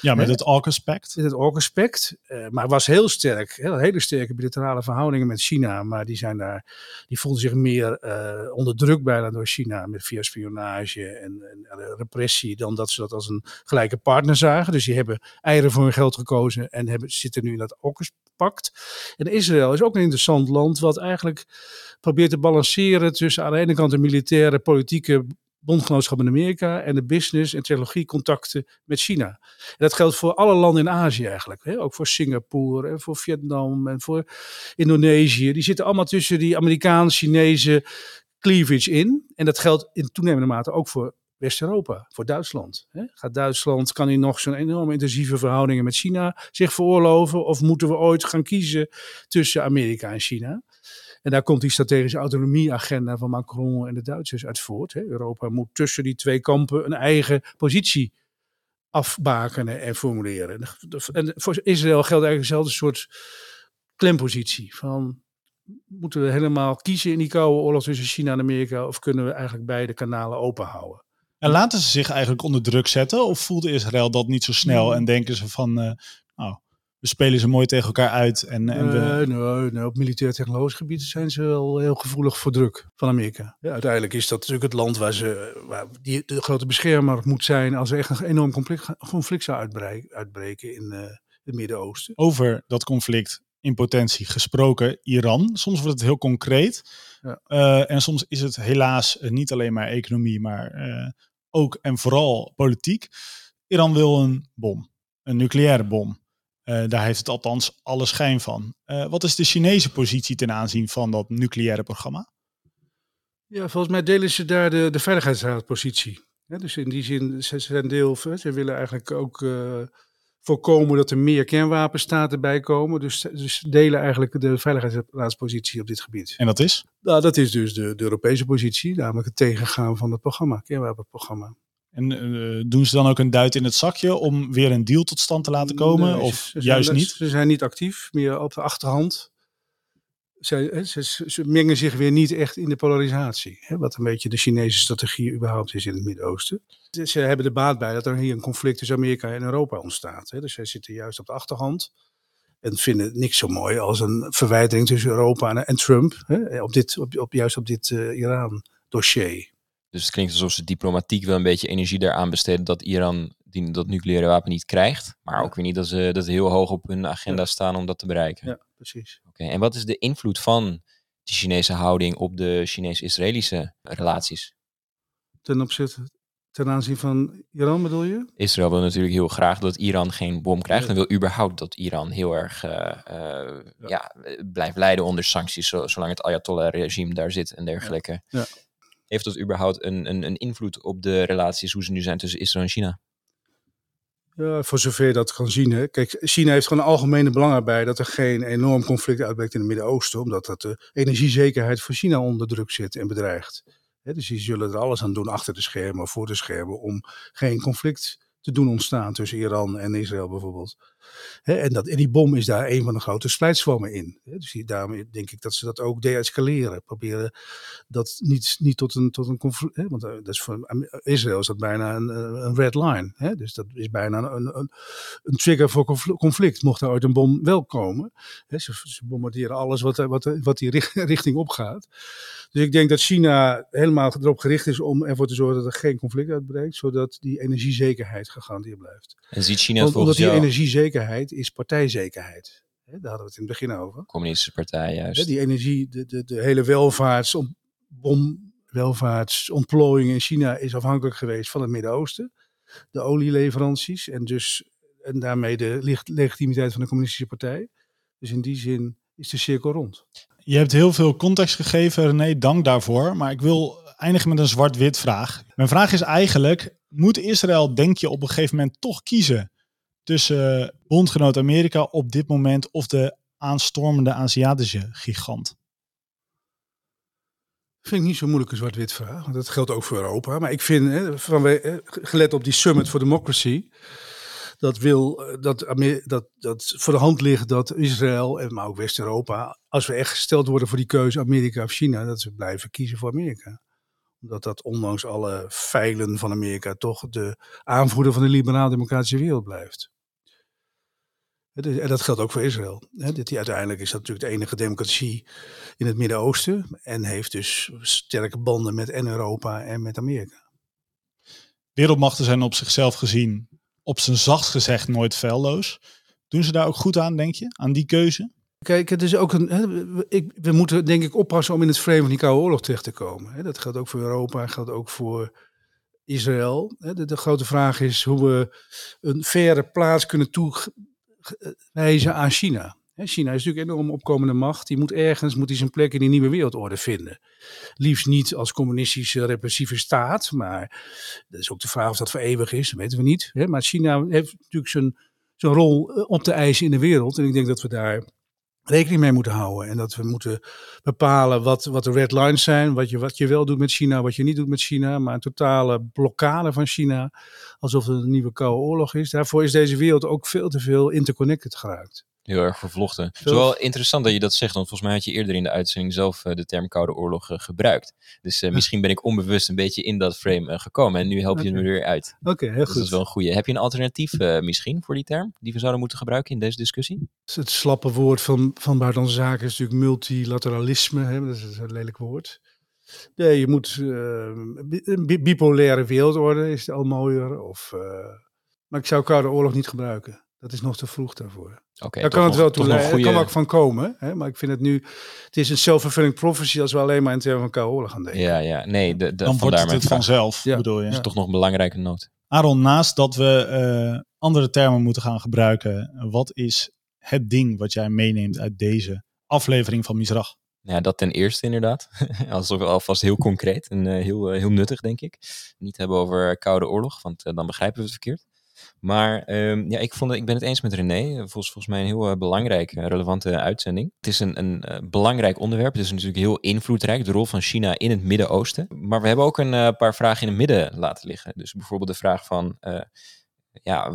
Ja, met Hè? het AUKUS Pact. Met het AUKUS-pact. eh, maar was heel sterk. Heel, hele sterke bilaterale verhoudingen met China. Maar die, zijn daar, die voelden zich meer eh, onder druk bijna door China. Met via spionage en, en repressie. Dan dat ze dat als een gelijke partner zagen. Dus die hebben eieren voor hun geld gekozen. En hebben, zitten nu dat ook eens pakt. En Israël is ook een interessant land wat eigenlijk probeert te balanceren tussen aan de ene kant de militaire, politieke bondgenootschap in Amerika en de business en technologiecontacten met China. En dat geldt voor alle landen in Azië eigenlijk. Hè? Ook voor Singapore en voor Vietnam en voor Indonesië. Die zitten allemaal tussen die Amerikaans-Chinese cleavage in. En dat geldt in toenemende mate ook voor West-Europa, voor Duitsland. Hè? Gaat Duitsland, kan hij nog zo'n enorme intensieve verhoudingen met China zich veroorloven? Of moeten we ooit gaan kiezen tussen Amerika en China? En daar komt die strategische autonomieagenda van Macron en de Duitsers uit voort. Hè? Europa moet tussen die twee kampen een eigen positie afbakenen en formuleren. En voor Israël geldt eigenlijk dezelfde soort klempositie. Van, moeten we helemaal kiezen in die koude oorlog tussen China en Amerika... of kunnen we eigenlijk beide kanalen open houden? En laten ze zich eigenlijk onder druk zetten? Of voelt Israël dat niet zo snel en denken ze van... Uh, nou, we spelen ze mooi tegen elkaar uit. En, en we... nee, nee, op militair technologisch gebied zijn ze wel heel gevoelig voor druk van Amerika. Ja, uiteindelijk is dat natuurlijk het land waar, ze, waar die, de grote beschermer moet zijn als er echt een enorm conflict, conflict zou uitbreken, uitbreken in uh, het Midden-Oosten. Over dat conflict in potentie gesproken, Iran. Soms wordt het heel concreet. Ja. Uh, en soms is het helaas niet alleen maar economie, maar uh, ook en vooral politiek. Iran wil een bom, een nucleaire bom. Uh, daar heeft het althans alle schijn van. Uh, wat is de Chinese positie ten aanzien van dat nucleaire programma? Ja, volgens mij delen ze daar de, de Veiligheidsraadpositie. Dus in die zin, ze zijn deel, ze willen eigenlijk ook uh, voorkomen dat er meer kernwapenstaten bij komen. Dus, dus delen eigenlijk de Veiligheidsraadspositie op dit gebied. En dat is? Nou, dat is dus de, de Europese positie, namelijk het tegengaan van het programma, kernwapenprogramma. En uh, doen ze dan ook een duit in het zakje om weer een deal tot stand te laten komen? Nee, of juist zijn, niet? Ze zijn niet actief, meer op de achterhand. Ze, ze, mengen zich weer niet echt in de polarisatie. Hè, wat een beetje de Chinese strategie überhaupt is in het Midden-Oosten. Ze hebben er baat bij dat er hier een conflict tussen Amerika en Europa ontstaat. Hè. Dus zij zitten juist op de achterhand. En vinden niks zo mooi als een verwijdering tussen Europa en, en Trump. Hè, op dit, op, op, juist op dit uh, Iran-dossier. Dus het klinkt alsof ze diplomatiek wel een beetje energie daaraan besteden dat Iran die, dat nucleaire wapen niet krijgt. Maar ook weer niet dat ze dat heel hoog op hun agenda staan om dat te bereiken. Ja, precies. Oké, okay. en wat is de invloed van die Chinese houding op de Chinees-Israëlische relaties? Ten opzichte, ten aanzien van Iran bedoel je? Israël wil natuurlijk heel graag dat Iran geen bom krijgt. En wil überhaupt dat Iran heel erg uh, uh, ja. ja. blijft leiden onder sancties. Zolang het Ayatollah-regime daar zit en dergelijke. Ja. Heeft dat überhaupt een, een, een invloed op de relaties hoe ze nu zijn tussen Israël en China? Ja, voor zover je dat kan zien. Hè. Kijk, China heeft gewoon een algemene belang erbij dat er geen enorm conflict uitbreekt in het Midden-Oosten, omdat dat de energiezekerheid voor China onder druk zit en bedreigt. Dus die zullen er alles aan doen achter de schermen voor de schermen om geen conflict te doen ontstaan tussen Iran en Israël bijvoorbeeld. En, dat, en die bom is daar een van de grote splijtswammen in. Dus daarmee denk ik dat ze dat ook de-escaleren. Proberen dat niet, niet tot een, tot een conflict. Want dat is voor Israël is dat bijna een, een red line. Dus dat is bijna een, een, trigger voor conflict. Mocht er ooit een bom wel komen. Ze, ze, bombarderen alles wat, wat, wat die richting opgaat. Dus ik denk dat China helemaal erop gericht is om ervoor te zorgen dat er geen conflict uitbreekt. Zodat die energiezekerheid gegarandeerd blijft. En ziet China Want, volgens omdat die jou... energiezekerheid is partijzekerheid. Daar hadden we het in het begin over. Communistische partij, juist. Die energie, de, de, de hele welvaarts, bom, welvaartsontplooiing in China is afhankelijk geweest van het Midden-Oosten. De olieleveranties en dus en daarmee de legitimiteit van de communistische partij. Dus in die zin is de cirkel rond. Je hebt heel veel context gegeven, René, dank daarvoor. Maar ik wil eindigen met een zwart-wit vraag. Mijn vraag is eigenlijk, moet Israël, denk je, op een gegeven moment toch kiezen tussen uh, bondgenoot Amerika op dit moment of de aanstormende Aziatische gigant? Vind ik niet zo'n moeilijke zwart-wit vraag. Want dat geldt ook voor Europa. Maar ik vind, hè, van, gelet op die Summit for Democracy, dat wil dat, dat, dat voor de hand ligt dat Israël, maar ook West-Europa, als we echt gesteld worden voor die keuze Amerika of China, dat ze blijven kiezen voor Amerika. Omdat dat ondanks alle feilen van Amerika toch de aanvoerder van de liberaal-democratische wereld blijft. En dat geldt ook voor Israël. Uiteindelijk is dat natuurlijk de enige democratie in het Midden-Oosten en heeft dus sterke banden met en Europa en met Amerika. Wereldmachten zijn op zichzelf gezien op zijn zacht gezegd nooit feilloos. Doen ze daar ook goed aan, denk je? Aan die keuze? Kijk, het is ook een. Hè, ik, we moeten denk ik oppassen om in het frame van die Koude Oorlog terecht te komen. Hè. Dat geldt ook voor Europa, geldt ook voor Israël. Hè. De, de grote vraag is hoe we een faire plaats kunnen toewijzen aan China. China is natuurlijk een enorm opkomende macht. Die moet ergens moet die zijn plek in die nieuwe wereldorde vinden. Liefst niet als communistische repressieve staat, maar dat is ook de vraag of dat voor eeuwig is, dat weten we niet. Hè. Maar China heeft natuurlijk zijn, zijn rol eh, op te eisen in de wereld. En ik denk dat we daar rekening mee moeten houden. En dat we moeten bepalen wat, wat de red lines zijn. Wat je, wat je wel doet met China, wat je niet doet met China. Maar een totale blokkade van China. Alsof het een nieuwe koude oorlog is. Daarvoor is deze wereld ook veel te veel interconnected geraakt. Heel erg vervlochten. Het is wel interessant dat je dat zegt, want volgens mij had je eerder in de uitzending zelf eh, de term Koude Oorlog eh, gebruikt. Dus eh, misschien ben ik onbewust een beetje in dat frame gekomen en nu help je me er weer uit. Oké, heel Dus dat goed. is wel een goede. Heb je een alternatief misschien voor die term die we zouden moeten gebruiken in deze discussie? Het slappe woord van, van buitenlandse zaken is natuurlijk multilateralisme. Hè? Dat is een lelijk woord. Nee, je moet een bi- bipolaire wereldorde is al mooier. Of, maar ik zou Koude Oorlog niet gebruiken. Dat is nog te vroeg daarvoor. Oké, Daar kan het nog- wel toe leiden. Er kan ook van komen. Hè? Maar ik vind het nu... Het is een self-fulfilling prophecy als we alleen maar in termen van Koude Oorlog gaan denken. Ja, ja, nee, de, de, Dan wordt het vanzelf, Ja. bedoel je? Ja. Toch nog een belangrijke noot. Aaron, naast dat we eh, andere termen moeten gaan gebruiken, wat is het ding wat jij meeneemt uit deze aflevering van Misrach? Ja, dat ten eerste inderdaad. Alsof alvast heel concreet en eh, heel, eh, heel nuttig, denk ik. Niet hebben over Koude Oorlog, want dan begrijpen we het verkeerd. Maar ehm, ja, ik, vond, het- ik ben het eens met René. Volgens, volgens mij een heel eh, belangrijke, relevante uitzending. Het is een, een eh, belangrijk onderwerp. Het is natuurlijk heel invloedrijk, de rol van China in het Midden-Oosten. Maar we hebben ook een eh, paar vragen in het midden laten liggen. Dus bijvoorbeeld de vraag van... ja,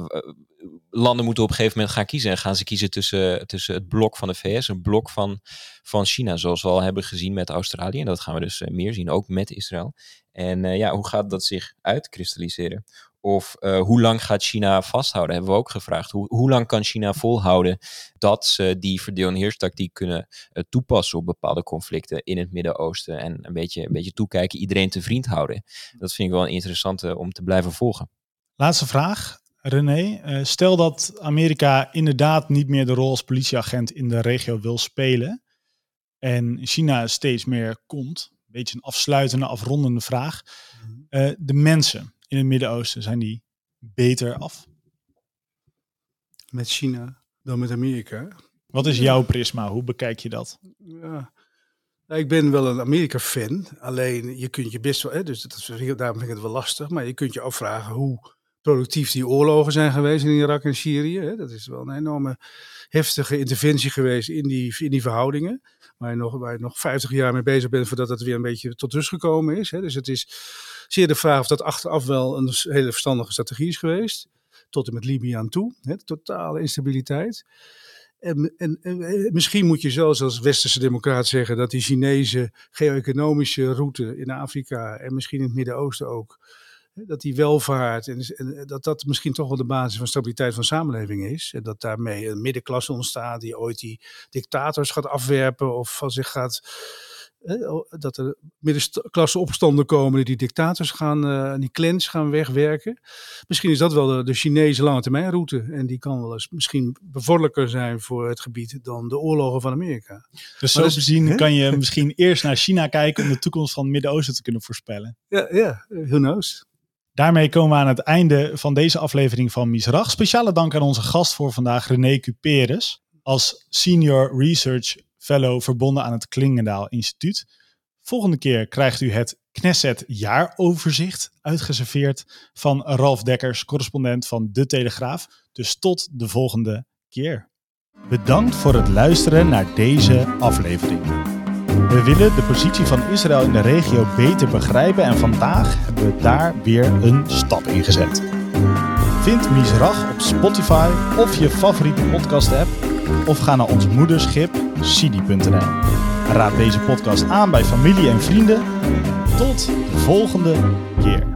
landen moeten op een gegeven moment gaan kiezen. En gaan ze kiezen tussen, tussen het blok van de VS, een blok van, van China, zoals we al hebben gezien met Australië. En dat gaan we dus meer zien, ook met Israël. En ja, hoe gaat dat zich uitkristalliseren? Of eh, hoe lang gaat China vasthouden? Hebben we ook gevraagd. Hoe, hoe lang kan China volhouden dat ze die verdeel- en heerstactiek kunnen eh, toepassen op bepaalde conflicten in het Midden-Oosten? En een beetje, een beetje toekijken, iedereen te vriend houden. Dat vind ik wel een interessante om te blijven volgen. Laatste vraag, René. Eh, stel dat Amerika inderdaad niet meer de rol als politieagent in de regio wil spelen en China steeds meer komt. Een beetje een afsluitende, afrondende vraag. Eh, de mensen in het Midden-Oosten, zijn die beter af? Met China dan met Amerika. Wat is jouw prisma? Hoe bekijk je dat? Ja. Nou, ik ben wel een Amerika-fan. Alleen je kunt je best wel, hè, dus dat is, daarom vind ik het wel lastig. Maar je kunt je afvragen hoe productief die oorlogen zijn geweest in Irak en Syrië. Hè. Dat is wel een enorme heftige interventie geweest in die, in die verhoudingen. Waar je, nog, waar je nog 50 jaar mee bezig bent voordat het weer een beetje tot rust gekomen is. Hè. Dus het is zeer de vraag of dat achteraf wel een hele verstandige strategie is geweest. Tot en met Libië aan toe. Hè. Totale instabiliteit. En, en, en misschien moet je zelfs als westerse democraat zeggen dat die Chinese geo-economische route in Afrika en misschien in het Midden-Oosten ook, dat die welvaart en, en dat dat misschien toch wel de basis van stabiliteit van samenleving is. En dat daarmee een middenklasse ontstaat die ooit die dictators gaat afwerpen of van zich gaat. Hè, Dat er middenklasse opstanden komen die die dictators gaan, uh, die clans gaan wegwerken. Misschien is dat wel de, de Chinese lange termijn route. En die kan wel eens misschien bevorderlijker zijn voor het gebied dan de oorlogen van Amerika. Dus zo hè? kan je misschien eerst naar China kijken om de toekomst van het Midden-Oosten te kunnen voorspellen. Ja, ja, who knows? Daarmee komen we aan het einde van deze aflevering van Misrach. Speciale dank aan onze gast voor vandaag, René Cuperus, als Senior Research Fellow verbonden aan het Klingendaal Instituut. Volgende keer krijgt u het Knesset jaaroverzicht uitgeserveerd van Ralf Dekkers, correspondent van De Telegraaf. Dus tot de volgende keer. Bedankt voor het luisteren naar deze aflevering. We willen de positie van Israël in de regio beter begrijpen en vandaag hebben we daar weer een stap in gezet. Vind Misrach op Spotify of je favoriete podcast app of ga naar ons moederschip sidi.nl. Raad deze podcast aan bij familie en vrienden. Tot de volgende keer.